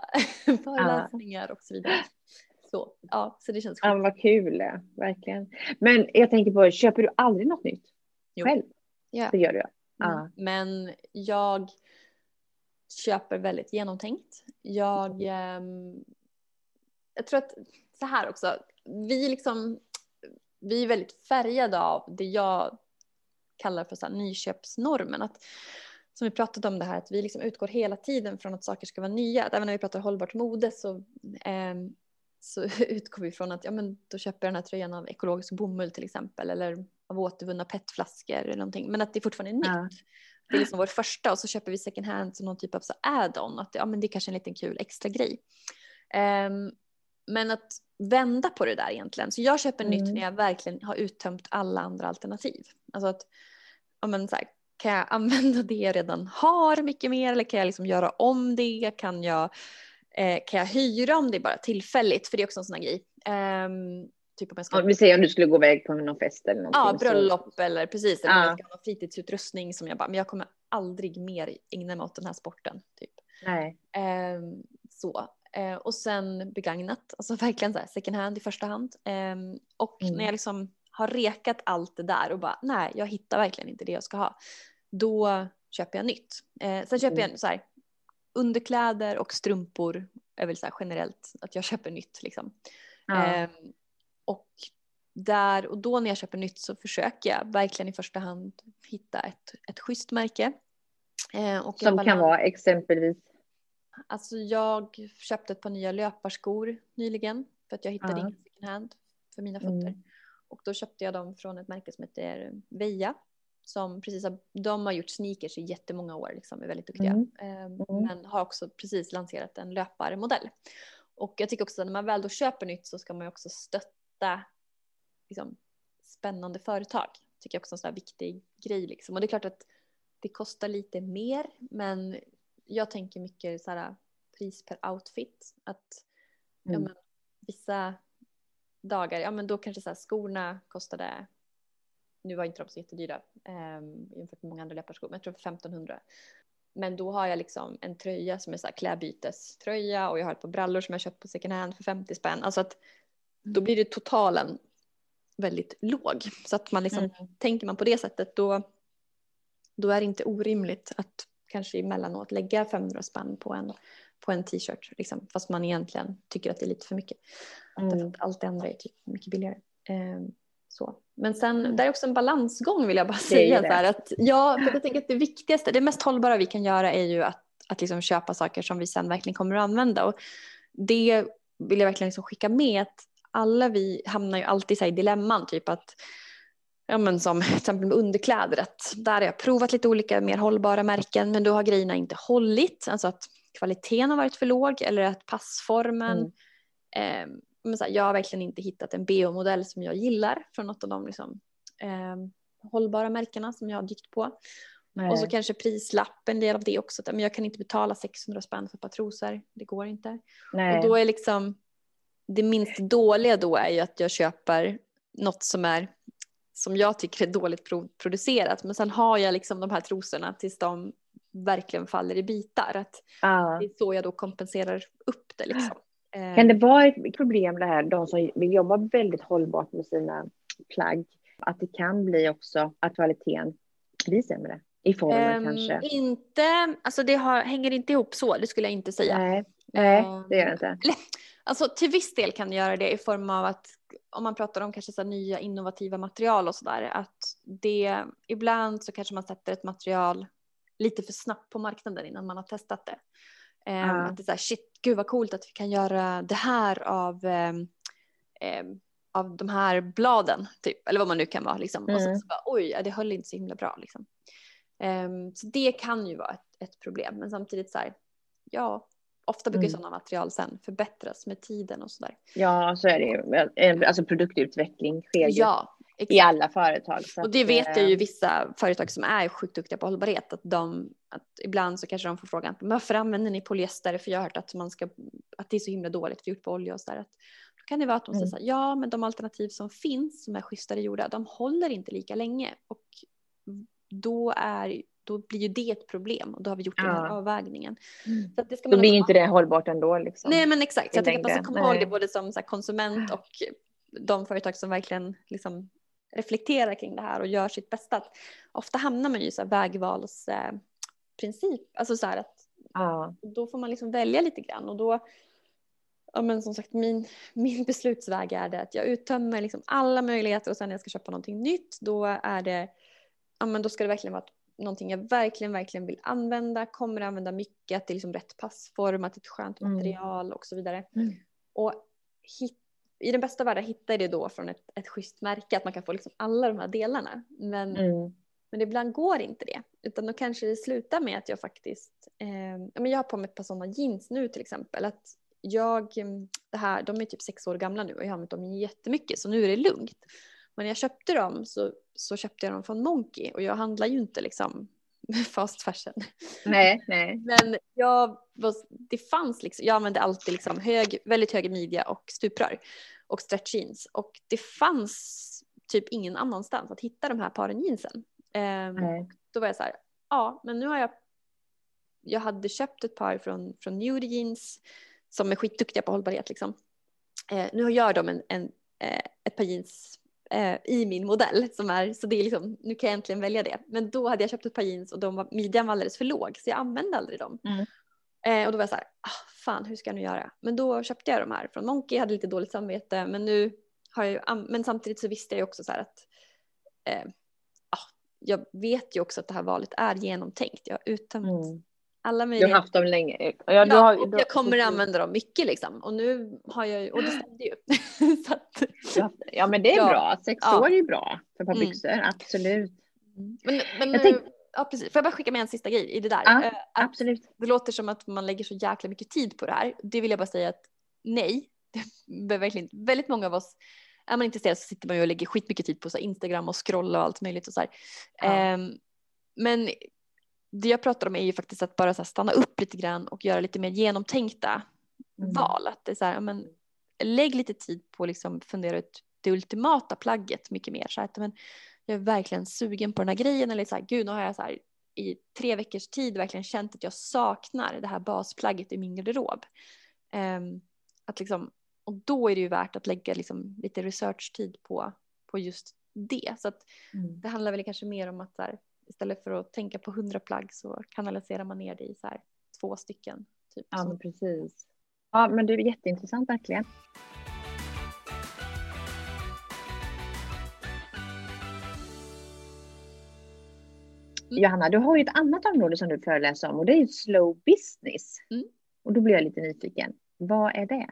föreläsningar och så vidare. Så, ja, så det känns sjukt. Ja, vad kul, verkligen. Men jag tänker på, köper du aldrig något nytt jo. själv? Ja. Det gör du? Ja. Mm. Men jag köper väldigt genomtänkt. Jag, eh, jag tror att så här också, vi liksom vi är väldigt färgade av det jag kallar för så här nyköpsnormen. Att, som vi pratat om det här att vi liksom utgår hela tiden från att saker ska vara nya. Att även när vi pratar hållbart mode så, eh, så utgår vi från att ja, men då köper jag den här tröjan av ekologisk bomull till exempel eller av återvunna petflaskor eller någonting. Men att det fortfarande är nytt. det är liksom vår första och så köper vi second hand som någon typ av så add-on. Att ja, men det är kanske en liten kul extra grej. Um, men att vända på det där egentligen. Så jag köper mm. nytt när jag verkligen har uttömt alla andra alternativ. Alltså att, ja men så här, kan jag använda det jag redan har mycket mer eller kan jag liksom göra om det? Kan jag, eh, kan jag hyra om det bara tillfälligt? För det är också en sån här grej. Um, typ om jag ska... Ja, vi säger om du skulle gå iväg på någon fest eller någonting. Ja, bröllop så... eller precis. Eller ja. jag ska ha fritidsutrustning som jag bara, men jag kommer aldrig mer ägna mig åt den här sporten. Typ. Nej. Um, så. Uh, och sen begagnat, alltså verkligen så här second hand i första hand. Um, och mm. när jag liksom har rekat allt det där och bara nej, jag hittar verkligen inte det jag ska ha då köper jag nytt. Eh, sen köper mm. jag så här, underkläder och strumpor är väl så här generellt att jag köper nytt liksom. Eh, och där och då när jag köper nytt så försöker jag verkligen i första hand hitta ett, ett schysst märke. Eh, Som kan vara exempelvis? Alltså jag köpte ett par nya löparskor nyligen för att jag hittade ja. ingen second hand för mina fötter. Mm. Och då köpte jag dem från ett märke som heter Veja som precis har, de har gjort sneakers i jättemånga år, liksom, är väldigt duktiga. Mm. Ehm, mm. Men har också precis lanserat en löparmodell. Och jag tycker också att när man väl då köper nytt så ska man ju också stötta liksom, spännande företag. Tycker jag också är en sån här viktig grej liksom. Och det är klart att det kostar lite mer, men jag tänker mycket så här pris per outfit. Att mm. ja, men, vissa dagar, ja men då kanske så här, skorna kostade nu var inte de så jättedyra um, jämfört med många andra läpparskor, men jag tror för 1500. Men då har jag liksom en tröja som är så här klädbyteströja och jag har ett par brallor som jag köpt på second hand för 50 spänn. Alltså att då blir det totalen väldigt låg. Så att man liksom, mm. tänker man på det sättet då, då är det inte orimligt att kanske emellanåt lägga 500 spänn på en, på en t-shirt. Liksom, fast man egentligen tycker att det är lite för mycket. Mm. allt det andra är typ mycket billigare. Um, så. Men sen, mm. där är också en balansgång vill jag bara säga. Så här, att, ja, för jag tänker att det viktigaste, det mest hållbara vi kan göra är ju att, att liksom köpa saker som vi sen verkligen kommer att använda. Och det vill jag verkligen liksom skicka med att alla vi hamnar ju alltid så i dilemman, typ att ja, men som till exempel med underkläder, att där har jag provat lite olika mer hållbara märken men då har grejerna inte hållit, alltså att kvaliteten har varit för låg eller att passformen mm. eh, men så här, jag har verkligen inte hittat en BH-modell som jag gillar från något av de liksom, eh, hållbara märkena som jag har dykt på. Nej. Och så kanske prislapp en del av det också. Men jag kan inte betala 600 spänn för ett par trosor. Det går inte. Nej. Och då är liksom det minst dåliga då är ju att jag köper något som är som jag tycker är dåligt producerat. Men sen har jag liksom de här trosorna tills de verkligen faller i bitar. Att ah. Det är så jag då kompenserar upp det liksom. Eh. Kan det vara ett problem det här, de som vill jobba väldigt hållbart med sina plagg, att det kan bli också att kvaliteten blir sämre? I formen um, kanske? Inte, alltså det har, hänger inte ihop så, det skulle jag inte säga. Nej, nej det gör det inte. Alltså till viss del kan det göra det i form av att om man pratar om kanske så nya innovativa material och sådär, att det ibland så kanske man sätter ett material lite för snabbt på marknaden innan man har testat det. Um, uh. Att det är så här, shit, gud vad coolt att vi kan göra det här av, um, um, av de här bladen, typ, eller vad man nu kan vara. Liksom. Mm. Och mm. så bara, oj, det höll inte så himla bra. Liksom. så det kan ju vara ett, ett, problem, men samtidigt så här, ja, ofta brukar mm. sådana material sen förbättras med tiden och så där. Ja, så är det ju. Alltså produktutveckling sker ju. Ja, i alla företag. och det vet jag ju eh, vissa företag som är sjukt duktiga på hållbarhet att de att ibland så kanske de får frågan varför använder ni polyester för jag har hört att man ska att det är så himla dåligt för gjort på olja och så där. Att, då kan det vara att de mm. säger ja men de alternativ som finns som är schysstare gjorda de håller inte lika länge och då är då blir ju det ett problem och då har vi gjort ja. den här avvägningen. Mm. Så det ska man då blir inte det hållbart ändå. Liksom, Nej men exakt, så jag tänker att man ska komma ihåg det både som konsument och de företag som verkligen liksom reflekterar kring det här och gör sitt bästa. ofta hamnar man ju i här vägvalsprincip, alltså så här att ja. då får man liksom välja lite grann och då Ja men som sagt min, min beslutsväg är det att jag uttömmer liksom alla möjligheter och sen när jag ska köpa någonting nytt då är det ja men då ska det verkligen vara någonting jag verkligen, verkligen vill använda, kommer att använda mycket, att det är liksom rätt passform, att det är ett skönt mm. material mm. och så vidare. Mm. Och hit, i den bästa världen hittar det då från ett, ett schysst märke att man kan få liksom alla de här delarna. Men mm. Men ibland går inte det. Utan då kanske det slutar med att jag faktiskt, eh, jag har på mig ett par sådana jeans nu till exempel. Att jag, mm, det här, de är typ sex år gamla nu och jag har använt dem jättemycket så nu är det lugnt. Men när jag köpte dem så, så köpte jag dem från Monkey och jag handlar ju inte liksom fast fashion. Nej, nej. Men jag, det fanns liksom, jag använde alltid liksom hög, väldigt hög midja och stuprör och stretch jeans och det fanns typ ingen annanstans att hitta de här paren jeansen. Um, då var jag så här, ja men nu har jag, jag hade köpt ett par från, från Nude Jeans som är skitduktiga på hållbarhet liksom. Uh, nu gör de en, en, uh, ett par jeans uh, i min modell som är, så det är liksom, nu kan jag äntligen välja det. Men då hade jag köpt ett par jeans och de var, midjan var alldeles för låg så jag använde aldrig dem. Mm. och då var jag så här, ah, fan hur ska jag nu göra? Men då köpte jag de här från Monkey, hade lite dåligt samvete men nu har jag, men samtidigt så visste jag ju också så här att eh, jag vet ju också att det här valet är genomtänkt. Jag har uttömt mm. Alla möjligheter. Du har haft dem länge. Ja, ja har, och jag kommer att använda dem mycket liksom. Och nu har jag ju, och det stämde ju. att, ja men det är ja. bra, sex ja. år är ju bra för ett par mm. byxor, absolut. Mm. Men, men tänkte... ja, precis. Får jag bara skicka med en sista grej i det där? Ja, uh, absolut. Det låter som att man lägger så jäkla mycket tid på det här. Det vill jag bara säga att nej, det verkligen väldigt många av oss är man intresserad så sitter man ju och lägger skitmycket tid på så Instagram och scrolla och allt möjligt och så ja. um, men det jag pratar om är ju faktiskt att bara så stanna upp lite grann och göra lite mer genomtänkta mm. val. Att det är så här, men, lägg lite tid på att liksom fundera ut det ultimata plagget mycket mer. Så att, men, jag är verkligen sugen på den här grejen eller så här, gud nu har jag så här, i tre veckors tid verkligen känt att jag saknar det här basplagget i min garderob. Um, att liksom och då är det ju värt att lägga liksom lite researchtid på, på just det. Så att mm. det handlar väl kanske mer om att här, istället för att tänka på hundra plagg så kanaliserar man ner det i så här, två stycken. Typ, ja, men precis. Ja, men det är jätteintressant verkligen. Mm. Johanna, du har ju ett annat område som du föreläser om och det är slow business. Mm. Och då blir jag lite nyfiken. Vad är det?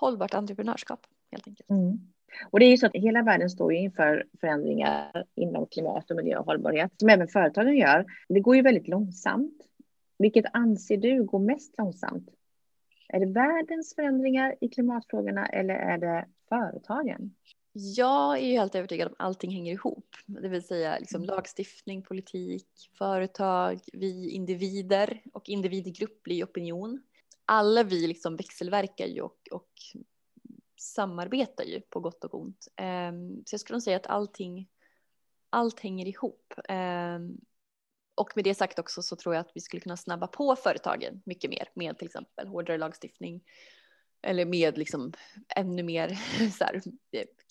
hållbart entreprenörskap helt enkelt. Mm. Och det är ju så att hela världen står inför förändringar inom klimat och miljö och hållbarhet som även företagen gör. Det går ju väldigt långsamt. Vilket anser du går mest långsamt? Är det världens förändringar i klimatfrågorna eller är det företagen? Jag är ju helt övertygad om att allting hänger ihop, det vill säga liksom mm. lagstiftning, politik, företag, vi individer och individgrupp blir opinion alla vi liksom växelverkar ju och, och samarbetar ju på gott och ont. Um, så jag skulle nog säga att allting, allt hänger ihop. Um, och med det sagt också så tror jag att vi skulle kunna snabba på företagen mycket mer med till exempel hårdare lagstiftning eller med liksom ännu mer så här,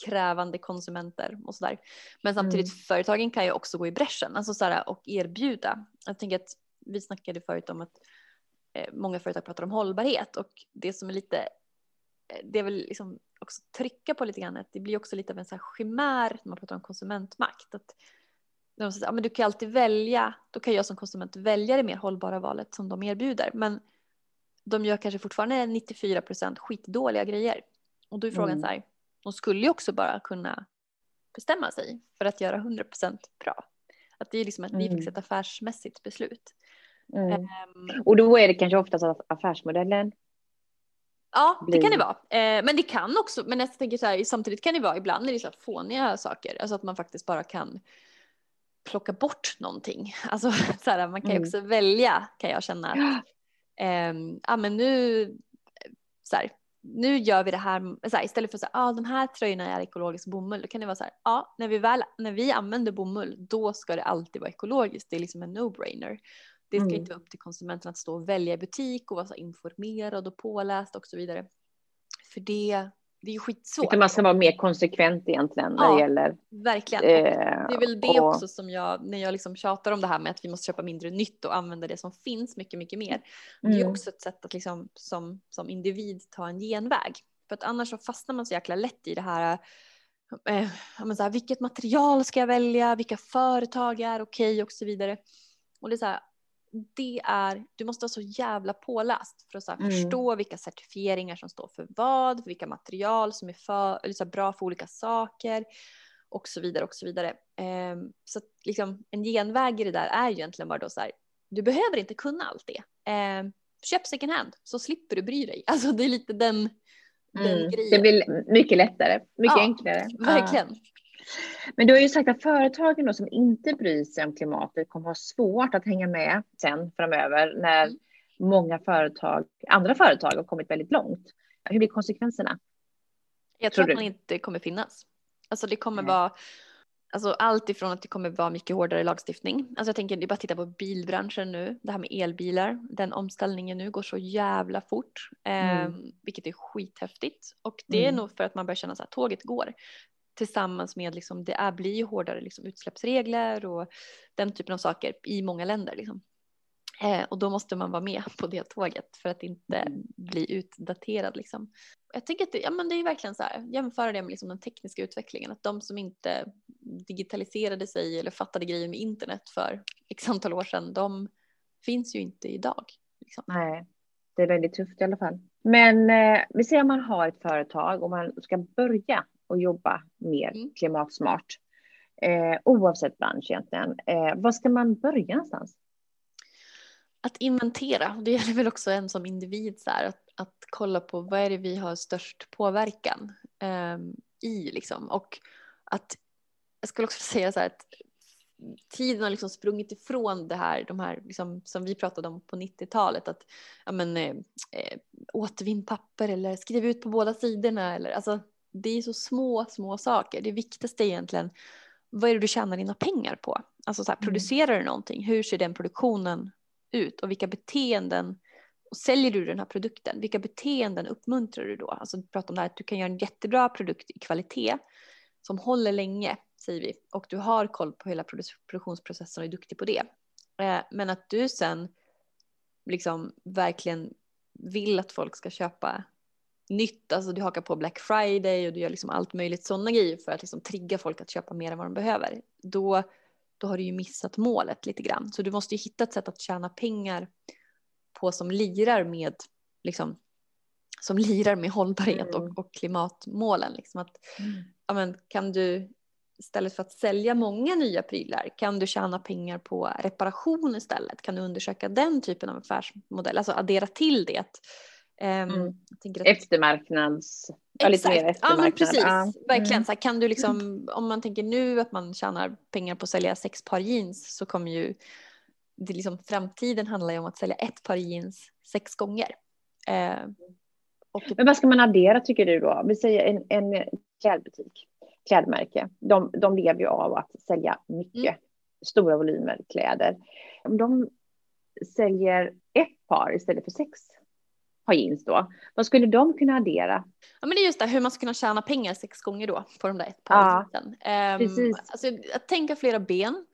krävande konsumenter och så där. Men samtidigt mm. företagen kan ju också gå i bräschen alltså så här, och erbjuda. Jag tänker att vi snackade förut om att Eh, många företag pratar om hållbarhet och det som är lite, eh, det är väl liksom också trycka på lite grann att det blir också lite av en så här chimär när man pratar om konsumentmakt. Att de säger, ja, men du kan alltid välja, då kan jag som konsument välja det mer hållbara valet som de erbjuder. Men de gör kanske fortfarande 94 procent skitdåliga grejer. Och då är frågan mm. så här, de skulle ju också bara kunna bestämma sig för att göra 100 procent bra. Att det är liksom att vi fick ett affärsmässigt beslut. Mm. Um, och då är det kanske oftast affärsmodellen. Ja, det kan det vara. Eh, men det kan också, men jag tänker så här, samtidigt kan det vara ibland är det så fåniga saker, alltså att man faktiskt bara kan plocka bort någonting. Alltså så här, man kan ju mm. också välja kan jag känna. Att, eh, ja, men nu så här, nu gör vi det här, så här, istället för att säga ah, de här tröjorna är ekologisk bomull, då kan det vara så här, ja, när vi väl, när vi använder bomull, då ska det alltid vara ekologiskt. Det är liksom en no-brainer. Det ska mm. inte vara upp till konsumenten att stå och välja i butik och vara så informerad och påläst och så vidare. För det, det är ju skitsvårt. Utan man ska vara mer konsekvent egentligen när ja, det gäller. Verkligen. Eh, det är väl det och... också som jag, när jag liksom tjatar om det här med att vi måste köpa mindre nytt och använda det som finns mycket, mycket mer. Mm. Det är mm. också ett sätt att liksom som, som individ ta en genväg. För att annars så fastnar man så jäkla lätt i det här eh, så här, vilket material ska jag välja, vilka företag är okej okay och så vidare. Och det är så här, det är, du måste vara så jävla påläst för att så mm. förstå vilka certifieringar som står för vad, för vilka material som är för, så bra för olika saker. och så vidare och så vidare. Eh, så att liksom en genväg i det där är ju egentligen bara då så här, du behöver inte kunna allt det. Eh, köp second hand så slipper du bry dig. Alltså det är lite den, den Mm. grejen. Det blir mycket lättare, mycket Ja, enklare. Verkligen. Men du har ju sagt att företagen då som inte bryr sig om klimatet kommer ha svårt att hänga med sen framöver när Mm. många företag, andra företag har kommit väldigt långt. Hur blir konsekvenserna? Jag Tror tror att man inte kommer finnas. Alltså det kommer Nej. vara Alltså allt ifrån att det kommer vara mycket hårdare lagstiftning. Alltså jag tänker, det är bara att titta på bilbranschen nu. Det här med elbilar. Den omställningen nu går så jävla fort. Eh, Mm. vilket är skithäftigt. Och det är Mm. nog för att man börjar känna att tåget går. Tillsammans med liksom, det är, blir ju hårdare liksom, utsläppsregler och den typen av saker i många länder. Liksom. Eh, och då måste man vara med på det tåget för att inte bli utdaterad. Liksom. Jag tycker att det, ja, men det är verkligen så här, jämföra det med liksom den tekniska utvecklingen. Att de som inte digitaliserade sig eller fattade grejer med internet för x antal år sedan, de finns ju inte idag. Liksom. Nej, det är väldigt tufft i alla fall. Men eh, vi säger om man har ett företag och man ska börja och jobba mer Mm. klimatsmart. Eh, oavsett bransch egentligen. Eh, var ska man börja någonstans? Att inventera, det gäller väl också en som individ, så här, att, att kolla på vad är det vi har störst påverkan ehm, i. Liksom. Och att, jag skulle också säga så här att tiden har liksom sprungit ifrån det här, de här liksom, som vi pratade om på 90-talet. Att ja, men, eh, eh, återvinn papper eller skriv ut på båda sidorna. Eller, alltså, det är så små, små saker. Det viktigaste är egentligen vad är det du tjänar dina pengar på? Alltså så här, Mm. producerar du någonting? Hur ser den produktionen ut? Och vilka beteenden och säljer du den här produkten? Vilka beteenden uppmuntrar du då? Alltså prata om det här att du kan göra en jättebra produkt i kvalitet som håller länge, säger vi, och du har koll på hela produ- produktionsprocessen och är duktig på det. Eh, men att du sen liksom verkligen vill att folk ska köpa nytt, alltså du hakar på Black Friday och du gör liksom allt möjligt sådana grejer för att liksom trigga folk att köpa mer än vad de behöver. Då, då har du ju missat målet lite grann. Så du måste ju hitta ett sätt att tjäna pengar på som lirar med liksom som lirar med hållbarhet Mm. och, och klimatmålen. Liksom att, ja, men, kan du istället för att sälja många nya prylar kan du tjäna pengar på reparation istället? Kan du undersöka den typen av affärsmodell? Alltså addera till det. Ehm, Mm. att- Eftermarknads... Exakt, ja men precis. Ja. Verkligen, Mm. så här, kan du liksom, om man tänker nu att man tjänar pengar på att sälja sex par jeans så kommer ju, det liksom, framtiden handlar ju om att sälja ett par jeans sex gånger. Eh, och Men vad ska man addera tycker du då? Vi säger en, en klädbutik, klädmärke. De, de lever ju av att sälja mycket, Mm. stora volymer kläder. Om de säljer ett par istället för sex par jeans då, vad skulle de kunna addera? Ja men det är just det hur man ska kunna tjäna pengar sex gånger då på de där ett par Ja, precis. alltså, att tänka flera ben.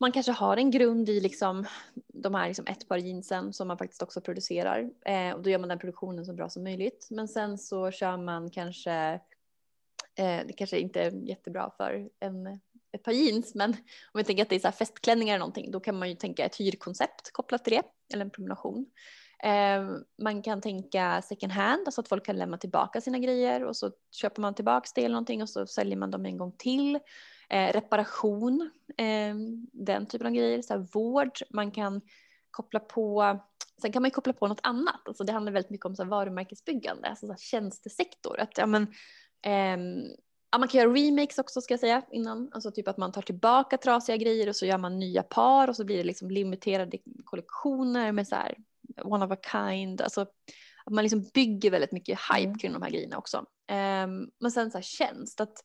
Man kanske har en grund i liksom de här liksom ett par jeansen som man faktiskt också producerar eh, och då gör man den produktionen så bra som möjligt. Men sen så kör man kanske, eh, det kanske inte är jättebra för en, ett par jeans, men om vi tänker att det är så här festklänningar eller någonting, då kan man ju tänka ett hyrkoncept kopplat till det eller en prenumeration. Eh, man kan tänka second hand, alltså att folk kan lämna tillbaka sina grejer och så köper man tillbaka det eller någonting och så säljer man dem en gång till. Eh, reparation, eh, den typen av grejer, så här, vård, man kan koppla på Sen kan man koppla på något annat. Alltså det handlar väldigt mycket om så här varumärkesbyggande, alltså så här tjänstesektor. Att, ja, men, ehm, ja, man kan göra remakes också ska jag säga innan. Alltså typ att man tar tillbaka trasiga grejer och så gör man nya par och så blir det liksom limiterade kollektioner med så här one of a kind. Alltså att man liksom bygger väldigt mycket hype Mm. kring de här grejerna också. Ehm, men sen så här tjänst. Att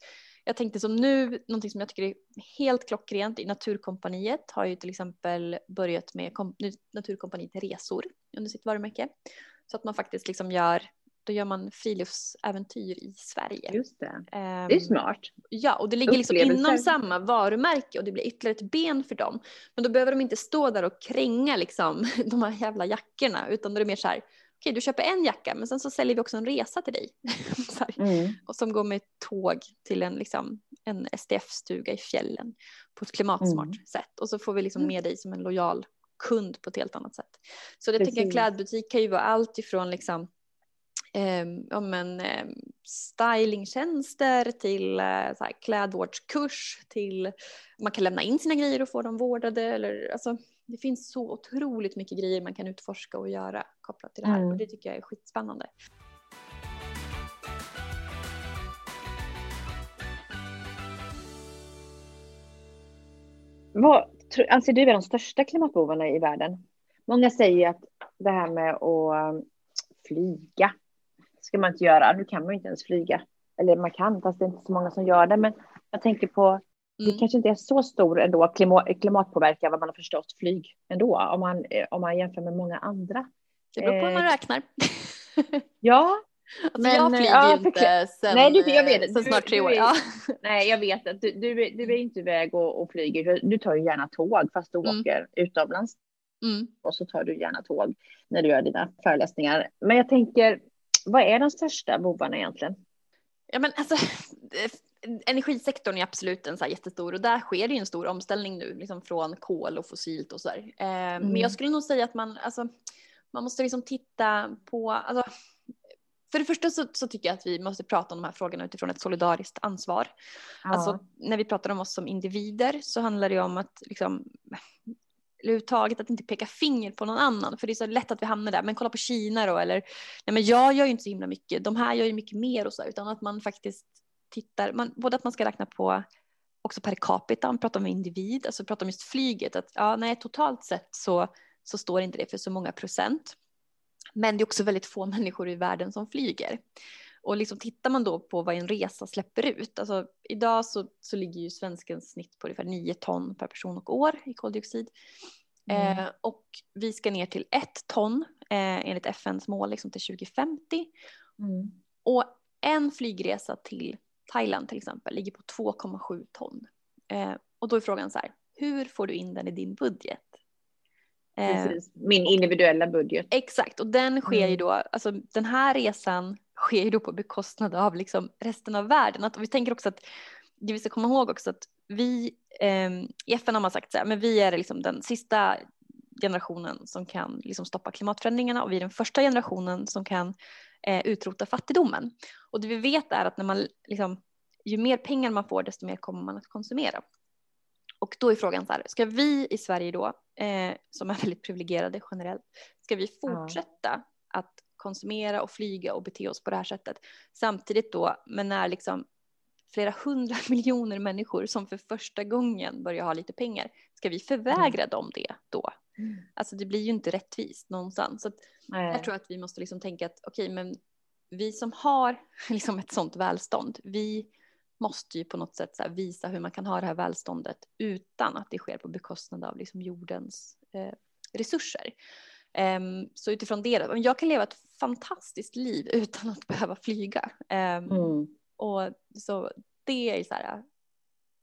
jag tänkte som nu, någonting som jag tycker är helt klockrent i Naturkompaniet har ju till exempel börjat med kom, Naturkompaniet resor under sitt varumärke. Så att man faktiskt liksom gör, då gör man friluftsäventyr i Sverige. Just det. Ehm, Det är smart. Ja, och det ligger liksom inom samma varumärke och det blir ytterligare ett ben för dem. Men då behöver de inte stå där och kränga liksom de här jävla jackorna utan då är det mer så här, okej du köper en jacka men sen så säljer vi också en resa till dig. Mm. och som går med tåg till en, liksom, en SDF-stuga i fjällen på ett klimatsmart Mm. sätt. Och så får vi liksom Mm. med dig som en lojal kund på ett helt annat sätt. Så det tänker jag klädbutik kan ju vara allt ifrån liksom eh, ja, men, eh, stylingtjänster till eh, så här, klädvårdskurs till man kan lämna in sina grejer och få dem vårdade. Eller, alltså, det finns så otroligt mycket grejer man kan utforska och göra kopplat till det här mm. och det tycker jag är skitspännande. Vad anser du är de största klimatbovarna i världen? Många säger att det här med att flyga ska man inte göra. Nu kan man ju inte ens flyga. Eller man kan, fast det är inte så många som gör det. Men jag tänker på, mm. det kanske inte är så stor ändå klimat, klimatpåverkan vad man har förstått flyg ändå. Om man, om man jämför med många andra. Det beror på hur man eh, räknar. ja, Alltså men, jag flyger ja, inte sen, nej, du, jag vet, sen snart tre år. Ja. Nej, jag vet att du, du, du är inte iväg och, och flyger. Du tar ju gärna tåg fast du mm. åker utomlands. Mm. Och så tar du gärna tåg när du gör dina föreläsningar. Men jag tänker, vad är de största bovarna egentligen? Ja, men alltså, energisektorn är absolut en så här jättestor och där sker det ju en stor omställning nu, liksom från kol och fossilt och så där. Eh, mm. Men jag skulle nog säga att man, alltså, man måste liksom titta på, alltså, för det första så, så, tycker jag att vi måste prata om de här frågorna utifrån ett solidariskt ansvar. Ja. Alltså när vi pratar om oss som individer så handlar det om att liksom överhuvudtaget att inte peka finger på någon annan för det är så lätt att vi hamnar där. Men kolla på Kina då eller nej men jag gör ju inte så himla mycket. De här gör ju mycket mer och så utan att man faktiskt tittar, man, både att man ska räkna på också per capita, man pratar om individ, alltså pratar om just flyget att ja nej totalt sett så så står inte det för så många procent. Men det är också väldigt få människor i världen som flyger. Och liksom tittar man då på vad en resa släpper ut, alltså idag så, så ligger ju svenskens snitt på ungefär 9 ton per person och år i koldioxid. Mm. Eh, och vi ska ner till ett ton eh, enligt FNs mål liksom till 2050. Mm. Och en flygresa till Thailand till exempel ligger på 2,7 ton. Eh, och då är frågan så här, hur får du in den i din budget? Eh, Precis. Min individuella budget. Exakt, och den sker mm. ju då, alltså den här resan sker ju då på bekostnad av liksom resten av världen. Att, vi tänker också att, det vi ska komma ihåg också att vi, eh, i FN har man sagt så här, men vi är liksom den sista generationen som kan liksom stoppa klimatförändringarna och vi är den första generationen som kan eh, utrota fattigdomen. Och det vi vet är att när man liksom, ju mer pengar man får desto mer kommer man att konsumera. Och då är frågan så här, ska vi i Sverige då, eh, som är väldigt privilegierade generellt, ska vi fortsätta ja. att konsumera och flyga och bete oss på det här sättet? Samtidigt då, men när liksom flera hundra miljoner människor som för första gången börjar ha lite pengar, ska vi förvägra mm. dem det då? Mm. Alltså det blir ju inte rättvist någonstans. Så att jag tror att vi måste liksom tänka att okej, okay, men vi som har liksom ett sånt välstånd, vi måste ju på något sätt så visa hur man kan ha det här välståndet utan att det sker på bekostnad av liksom jordens eh, resurser. Um, så utifrån det, jag kan leva ett fantastiskt liv utan att behöva flyga. Um, mm. Och så det är så här,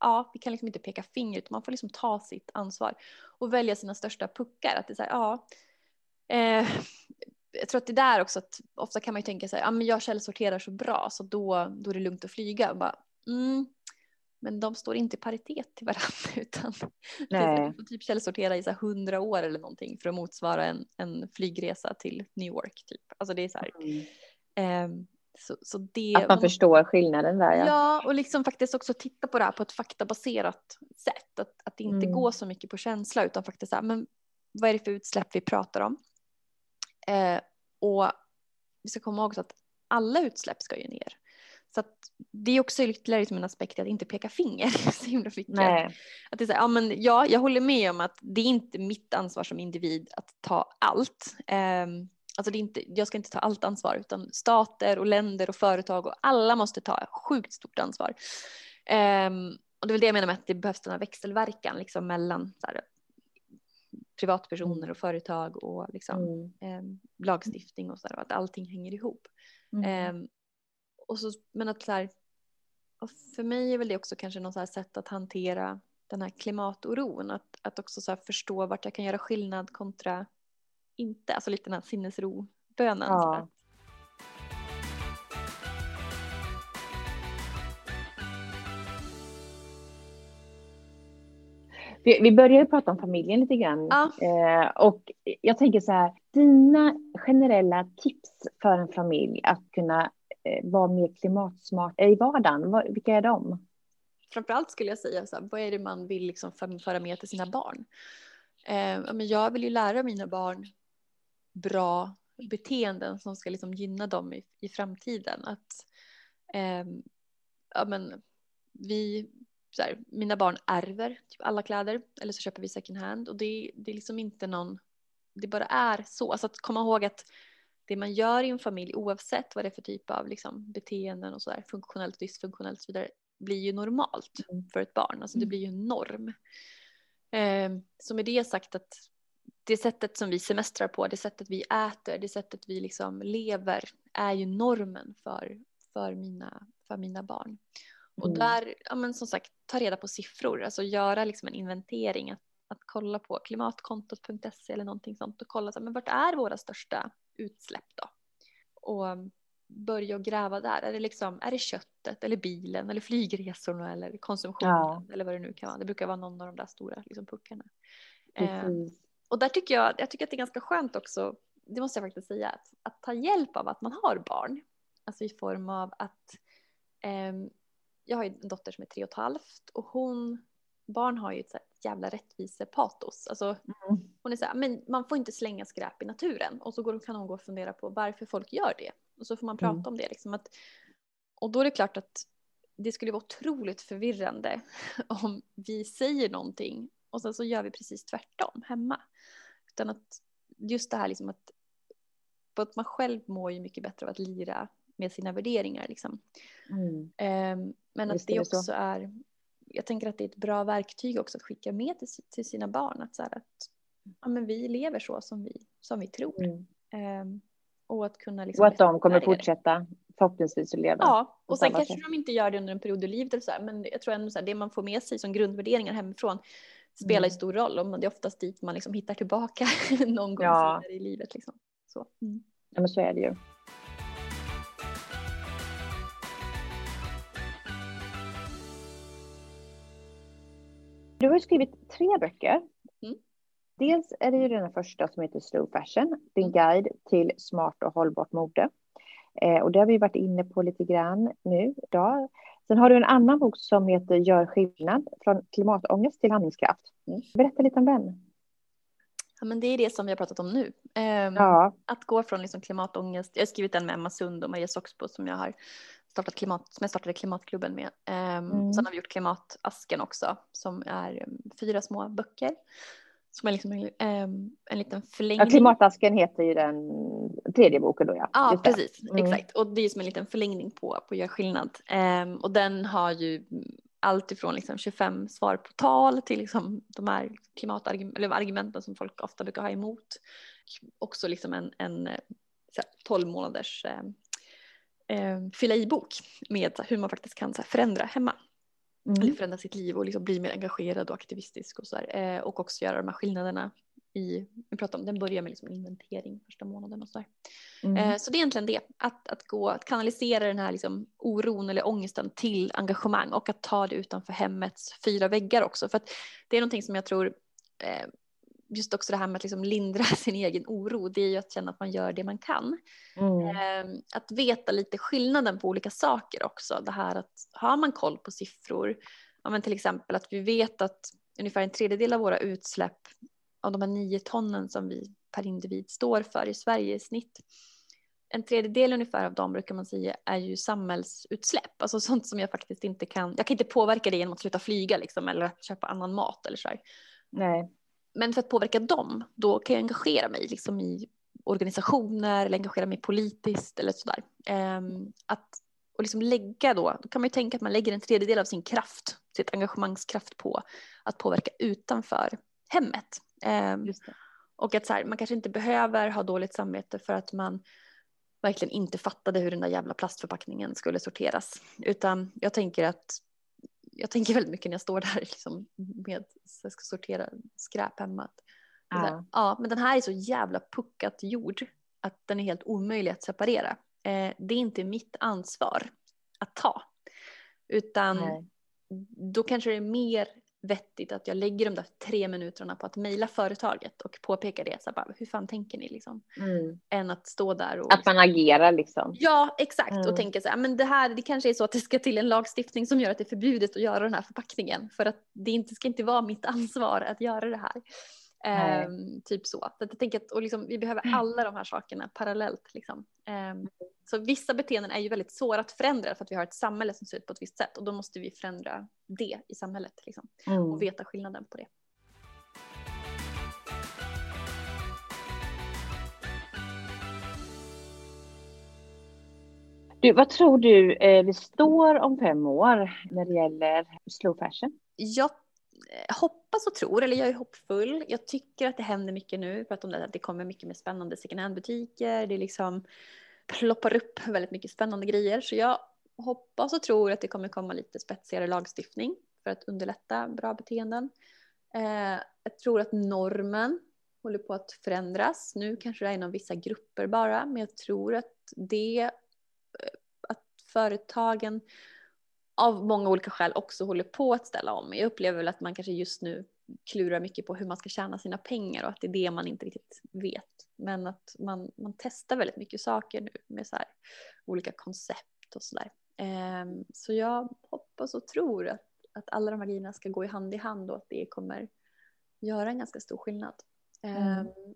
ja, vi kan liksom inte peka finger utan man får liksom ta sitt ansvar och välja sina största puckar. Att det är så här, ja, eh, jag tror att det är där också att ofta kan man ju tänka här, ja men jag källsorterar så bra så då, då är det lugnt att flyga. Och bara, Mm. Men de står inte i paritet till varandra utan Nej. får typ källsortera i så hundra år eller någonting för att motsvara en, en flygresa till New York. Typ. Alltså det är så här. Mm. Eh, så, så det, att man, man förstår skillnaden där. Ja. ja, och liksom faktiskt också titta på det här på ett faktabaserat sätt. Att, att inte mm. gå så mycket på känsla utan faktiskt så men vad är det för utsläpp vi pratar om? Eh, och vi ska komma ihåg att alla utsläpp ska ju ner. Så att det är också ytterligare som en aspekt att inte peka finger så himla mycket. Nej. Att det är så här, ja, men ja, jag håller med om att det är inte mitt ansvar som individ att ta allt. Um, alltså det är inte, jag ska inte ta allt ansvar utan stater och länder och företag och alla måste ta sjukt stort ansvar. Um, och det är väl det jag menar med att det behövs den här växelverkan liksom mellan så här, privatpersoner och företag och liksom, mm. um, lagstiftning och så där, att allting hänger ihop. Mm. Um, och så, men att så här, för mig är väl det också kanske något sätt att hantera den här klimatoron. Att, att också så förstå vart jag kan göra skillnad kontra inte. Alltså lite den här sinnesro-bönen. Ja. Vi, vi började prata om familjen lite grann. Ja. Eh, och jag tänker så här, dina generella tips för en familj att kunna Eh, vara mer klimatsmart i vardagen, vilka är de? Framförallt skulle jag säga, så här, vad är det man vill liksom föra med till sina barn? Eh, men jag vill ju lära mina barn bra beteenden som ska liksom gynna dem i, i framtiden. Att, eh, ja, men, vi, så här, mina barn ärver typ alla kläder eller så köper vi second hand och det, det är liksom inte någon, det bara är så. Alltså att komma ihåg att det man gör i en familj oavsett vad det är för typ av liksom, beteenden och sådär, funktionellt, dysfunktionellt och så vidare, blir ju normalt mm. för ett barn. Alltså det mm. blir ju en norm. Eh, så med det sagt att det sättet som vi semestrar på, det sättet vi äter, det sättet vi liksom lever är ju normen för, för, mina, för mina barn. Och mm. där, ja men som sagt, ta reda på siffror, alltså göra liksom en inventering, att, att kolla på klimatkontot.se eller någonting sånt och kolla så, men vart är våra största utsläpp då? Och börja och gräva där. Är det, liksom, är det köttet eller bilen eller flygresorna eller konsumtionen ja. eller vad det nu kan vara. Det brukar vara någon av de där stora liksom, puckarna. Eh, och där tycker jag, jag tycker att det är ganska skönt också, det måste jag faktiskt säga, att, att ta hjälp av att man har barn. Alltså i form av att eh, jag har en dotter som är tre och ett halvt och hon, barn har ju ett jävla rättvisepatos. Alltså, mm. Hon är så här, men man får inte slänga skräp i naturen och så går, kan hon gå och fundera på varför folk gör det. Och så får man prata mm. om det. Liksom, att, och då är det klart att det skulle vara otroligt förvirrande om vi säger någonting och sen så gör vi precis tvärtom hemma. Utan att just det här liksom att, att man själv mår ju mycket bättre av att lira med sina värderingar. Liksom. Mm. Um, men att det också så. är, jag tänker att det är ett bra verktyg också att skicka med till, till sina barn. Att, så här, att ja, men vi lever så som vi, som vi tror. Mm. Um, och att kunna liksom Och att de kommer fortsätta förhoppningsvis att leva. Ja, och sen kanske sätt. de inte gör det under en period i livet så här, men jag tror ändå så här, det man får med sig som grundvärderingar hemifrån spelar ju mm. stor roll och det är oftast dit man liksom hittar tillbaka någon gång ja. senare i livet. Liksom. Så. Mm. Ja, men så är det ju. Ju skrivit tre böcker. Mm. Dels är det ju den första som heter Slow Fashion, din mm. guide till smart och hållbart mode. Eh, och det har vi varit inne på lite grann nu idag. Sen har du en annan bok som heter Gör skillnad, från klimatångest till handlingskraft. Mm. Berätta lite om den. Ja, men det är det som vi har pratat om nu. Um, ja. Att gå från liksom klimatångest. Jag har skrivit den med Emma Sund och Maria Soxbo som jag har startat klimat, som jag startade klimatklubben med. Um, mm. Sen har vi gjort klimatasken också som är um, fyra små böcker som är liksom en, ehm, en liten förlängning. Ja, klimatasken heter ju den tredje boken då ja. Ja, precis. Mm. Exakt. Och det är som en liten förlängning på, på Gör skillnad. Um, och den har ju allt ifrån liksom 25 svar på tal till liksom de här klimatargumenten som folk ofta brukar ha emot. Också liksom en, en 12 månaders eh, fylla i-bok med hur man faktiskt kan förändra hemma. Mm. Eller förändra sitt liv och liksom bli mer engagerad och aktivistisk och så här. Eh, och också göra de här skillnaderna i, vi pratar om, den börjar med liksom inventering första månaden och så mm. eh, så det är egentligen det, att, att gå, att kanalisera den här liksom oron eller ångesten till engagemang och att ta det utanför hemmets fyra väggar också. För att det är någonting som jag tror, just också det här med att liksom lindra sin egen oro, det är ju att känna att man gör det man kan. Mm. Eh, att veta lite skillnaden på olika saker också, det här att har man koll på siffror, ja, men till exempel att vi vet att ungefär en tredjedel av våra utsläpp av de här nio tonnen som vi per individ står för i Sverige i snitt. En tredjedel ungefär av dem brukar man säga är ju samhällsutsläpp, alltså sånt som jag faktiskt inte kan. Jag kan inte påverka det genom att sluta flyga liksom, eller att köpa annan mat eller så här. Nej. Men för att påverka dem, då kan jag engagera mig liksom i organisationer eller engagera mig politiskt eller sådär. Um, att och liksom lägga då, då kan man ju tänka att man lägger en tredjedel av sin kraft, sitt engagemangskraft på att påverka utanför hemmet. Um, och att så här, man kanske inte behöver ha dåligt samvete för att man verkligen inte fattade hur den där jävla plastförpackningen skulle sorteras. Utan jag tänker att jag tänker väldigt mycket när jag står där liksom med så jag ska sortera skräp hemma. Ja. Där, ja, men den här är så jävla puckat gjord att den är helt omöjlig att separera. Eh, det är inte mitt ansvar att ta, utan Nej. då kanske det är mer vettigt att jag lägger de där tre minuterna på att mejla företaget och påpeka det. Så bara, hur fan tänker ni liksom? Mm. Än att stå där och... Att man agerar liksom. Ja, exakt. Mm. Och tänker så här, men det här, det kanske är så att det ska till en lagstiftning som gör att det är förbjudet att göra den här förpackningen. För att det inte ska inte vara mitt ansvar att göra det här. Um, typ så. så jag tänker att och liksom, vi behöver mm. alla de här sakerna parallellt. Liksom. Um, så vissa beteenden är ju väldigt svåra att förändra för att vi har ett samhälle som ser ut på ett visst sätt och då måste vi förändra det i samhället liksom, mm. och veta skillnaden på det. Du, vad tror du eh, vi står om fem år när det gäller slow fashion? Jag Eh, hoppas och tror, eller jag är hoppfull. Jag tycker att det händer mycket nu. För att om det, att det kommer mycket mer spännande second hand-butiker. Det liksom ploppar upp väldigt mycket spännande grejer. Så jag hoppas och tror att det kommer komma lite spetsigare lagstiftning för att underlätta bra beteenden. Eh, jag tror att normen håller på att förändras. Nu kanske det är inom vissa grupper bara, men jag tror att det, eh, att företagen av många olika skäl också håller på att ställa om. Jag upplever väl att man kanske just nu klurar mycket på hur man ska tjäna sina pengar och att det är det man inte riktigt vet. Men att man, man testar väldigt mycket saker nu med så olika koncept och sådär. Um, så jag hoppas och tror att, att alla de här grejerna ska gå i hand i hand och att det kommer göra en ganska stor skillnad. Mm. Um,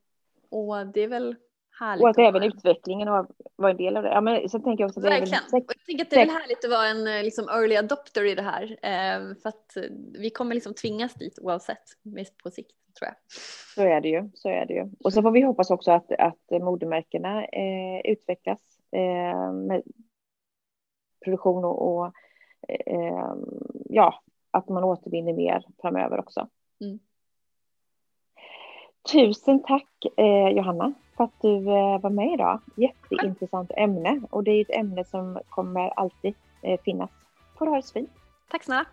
och det är väl Härligt och att även utvecklingen var en del av det. Ja, men så tänker jag också Verkligen. Det är jag tänker att det är härligt att vara en eh, liksom, early adopter i det här. Eh, för att eh, vi kommer liksom tvingas dit oavsett på sikt tror jag. Så är det ju. Så är det ju. Och så får vi hoppas också att, att modemärkena eh, utvecklas eh, med produktion och, och eh, ja, att man återvinner mer framöver också. Mm. Tusen tack eh, Johanna för att du eh, var med idag. Jätteintressant ämne och det är ett ämne som kommer alltid eh, finnas. Får du ha det så fint. Tack snälla.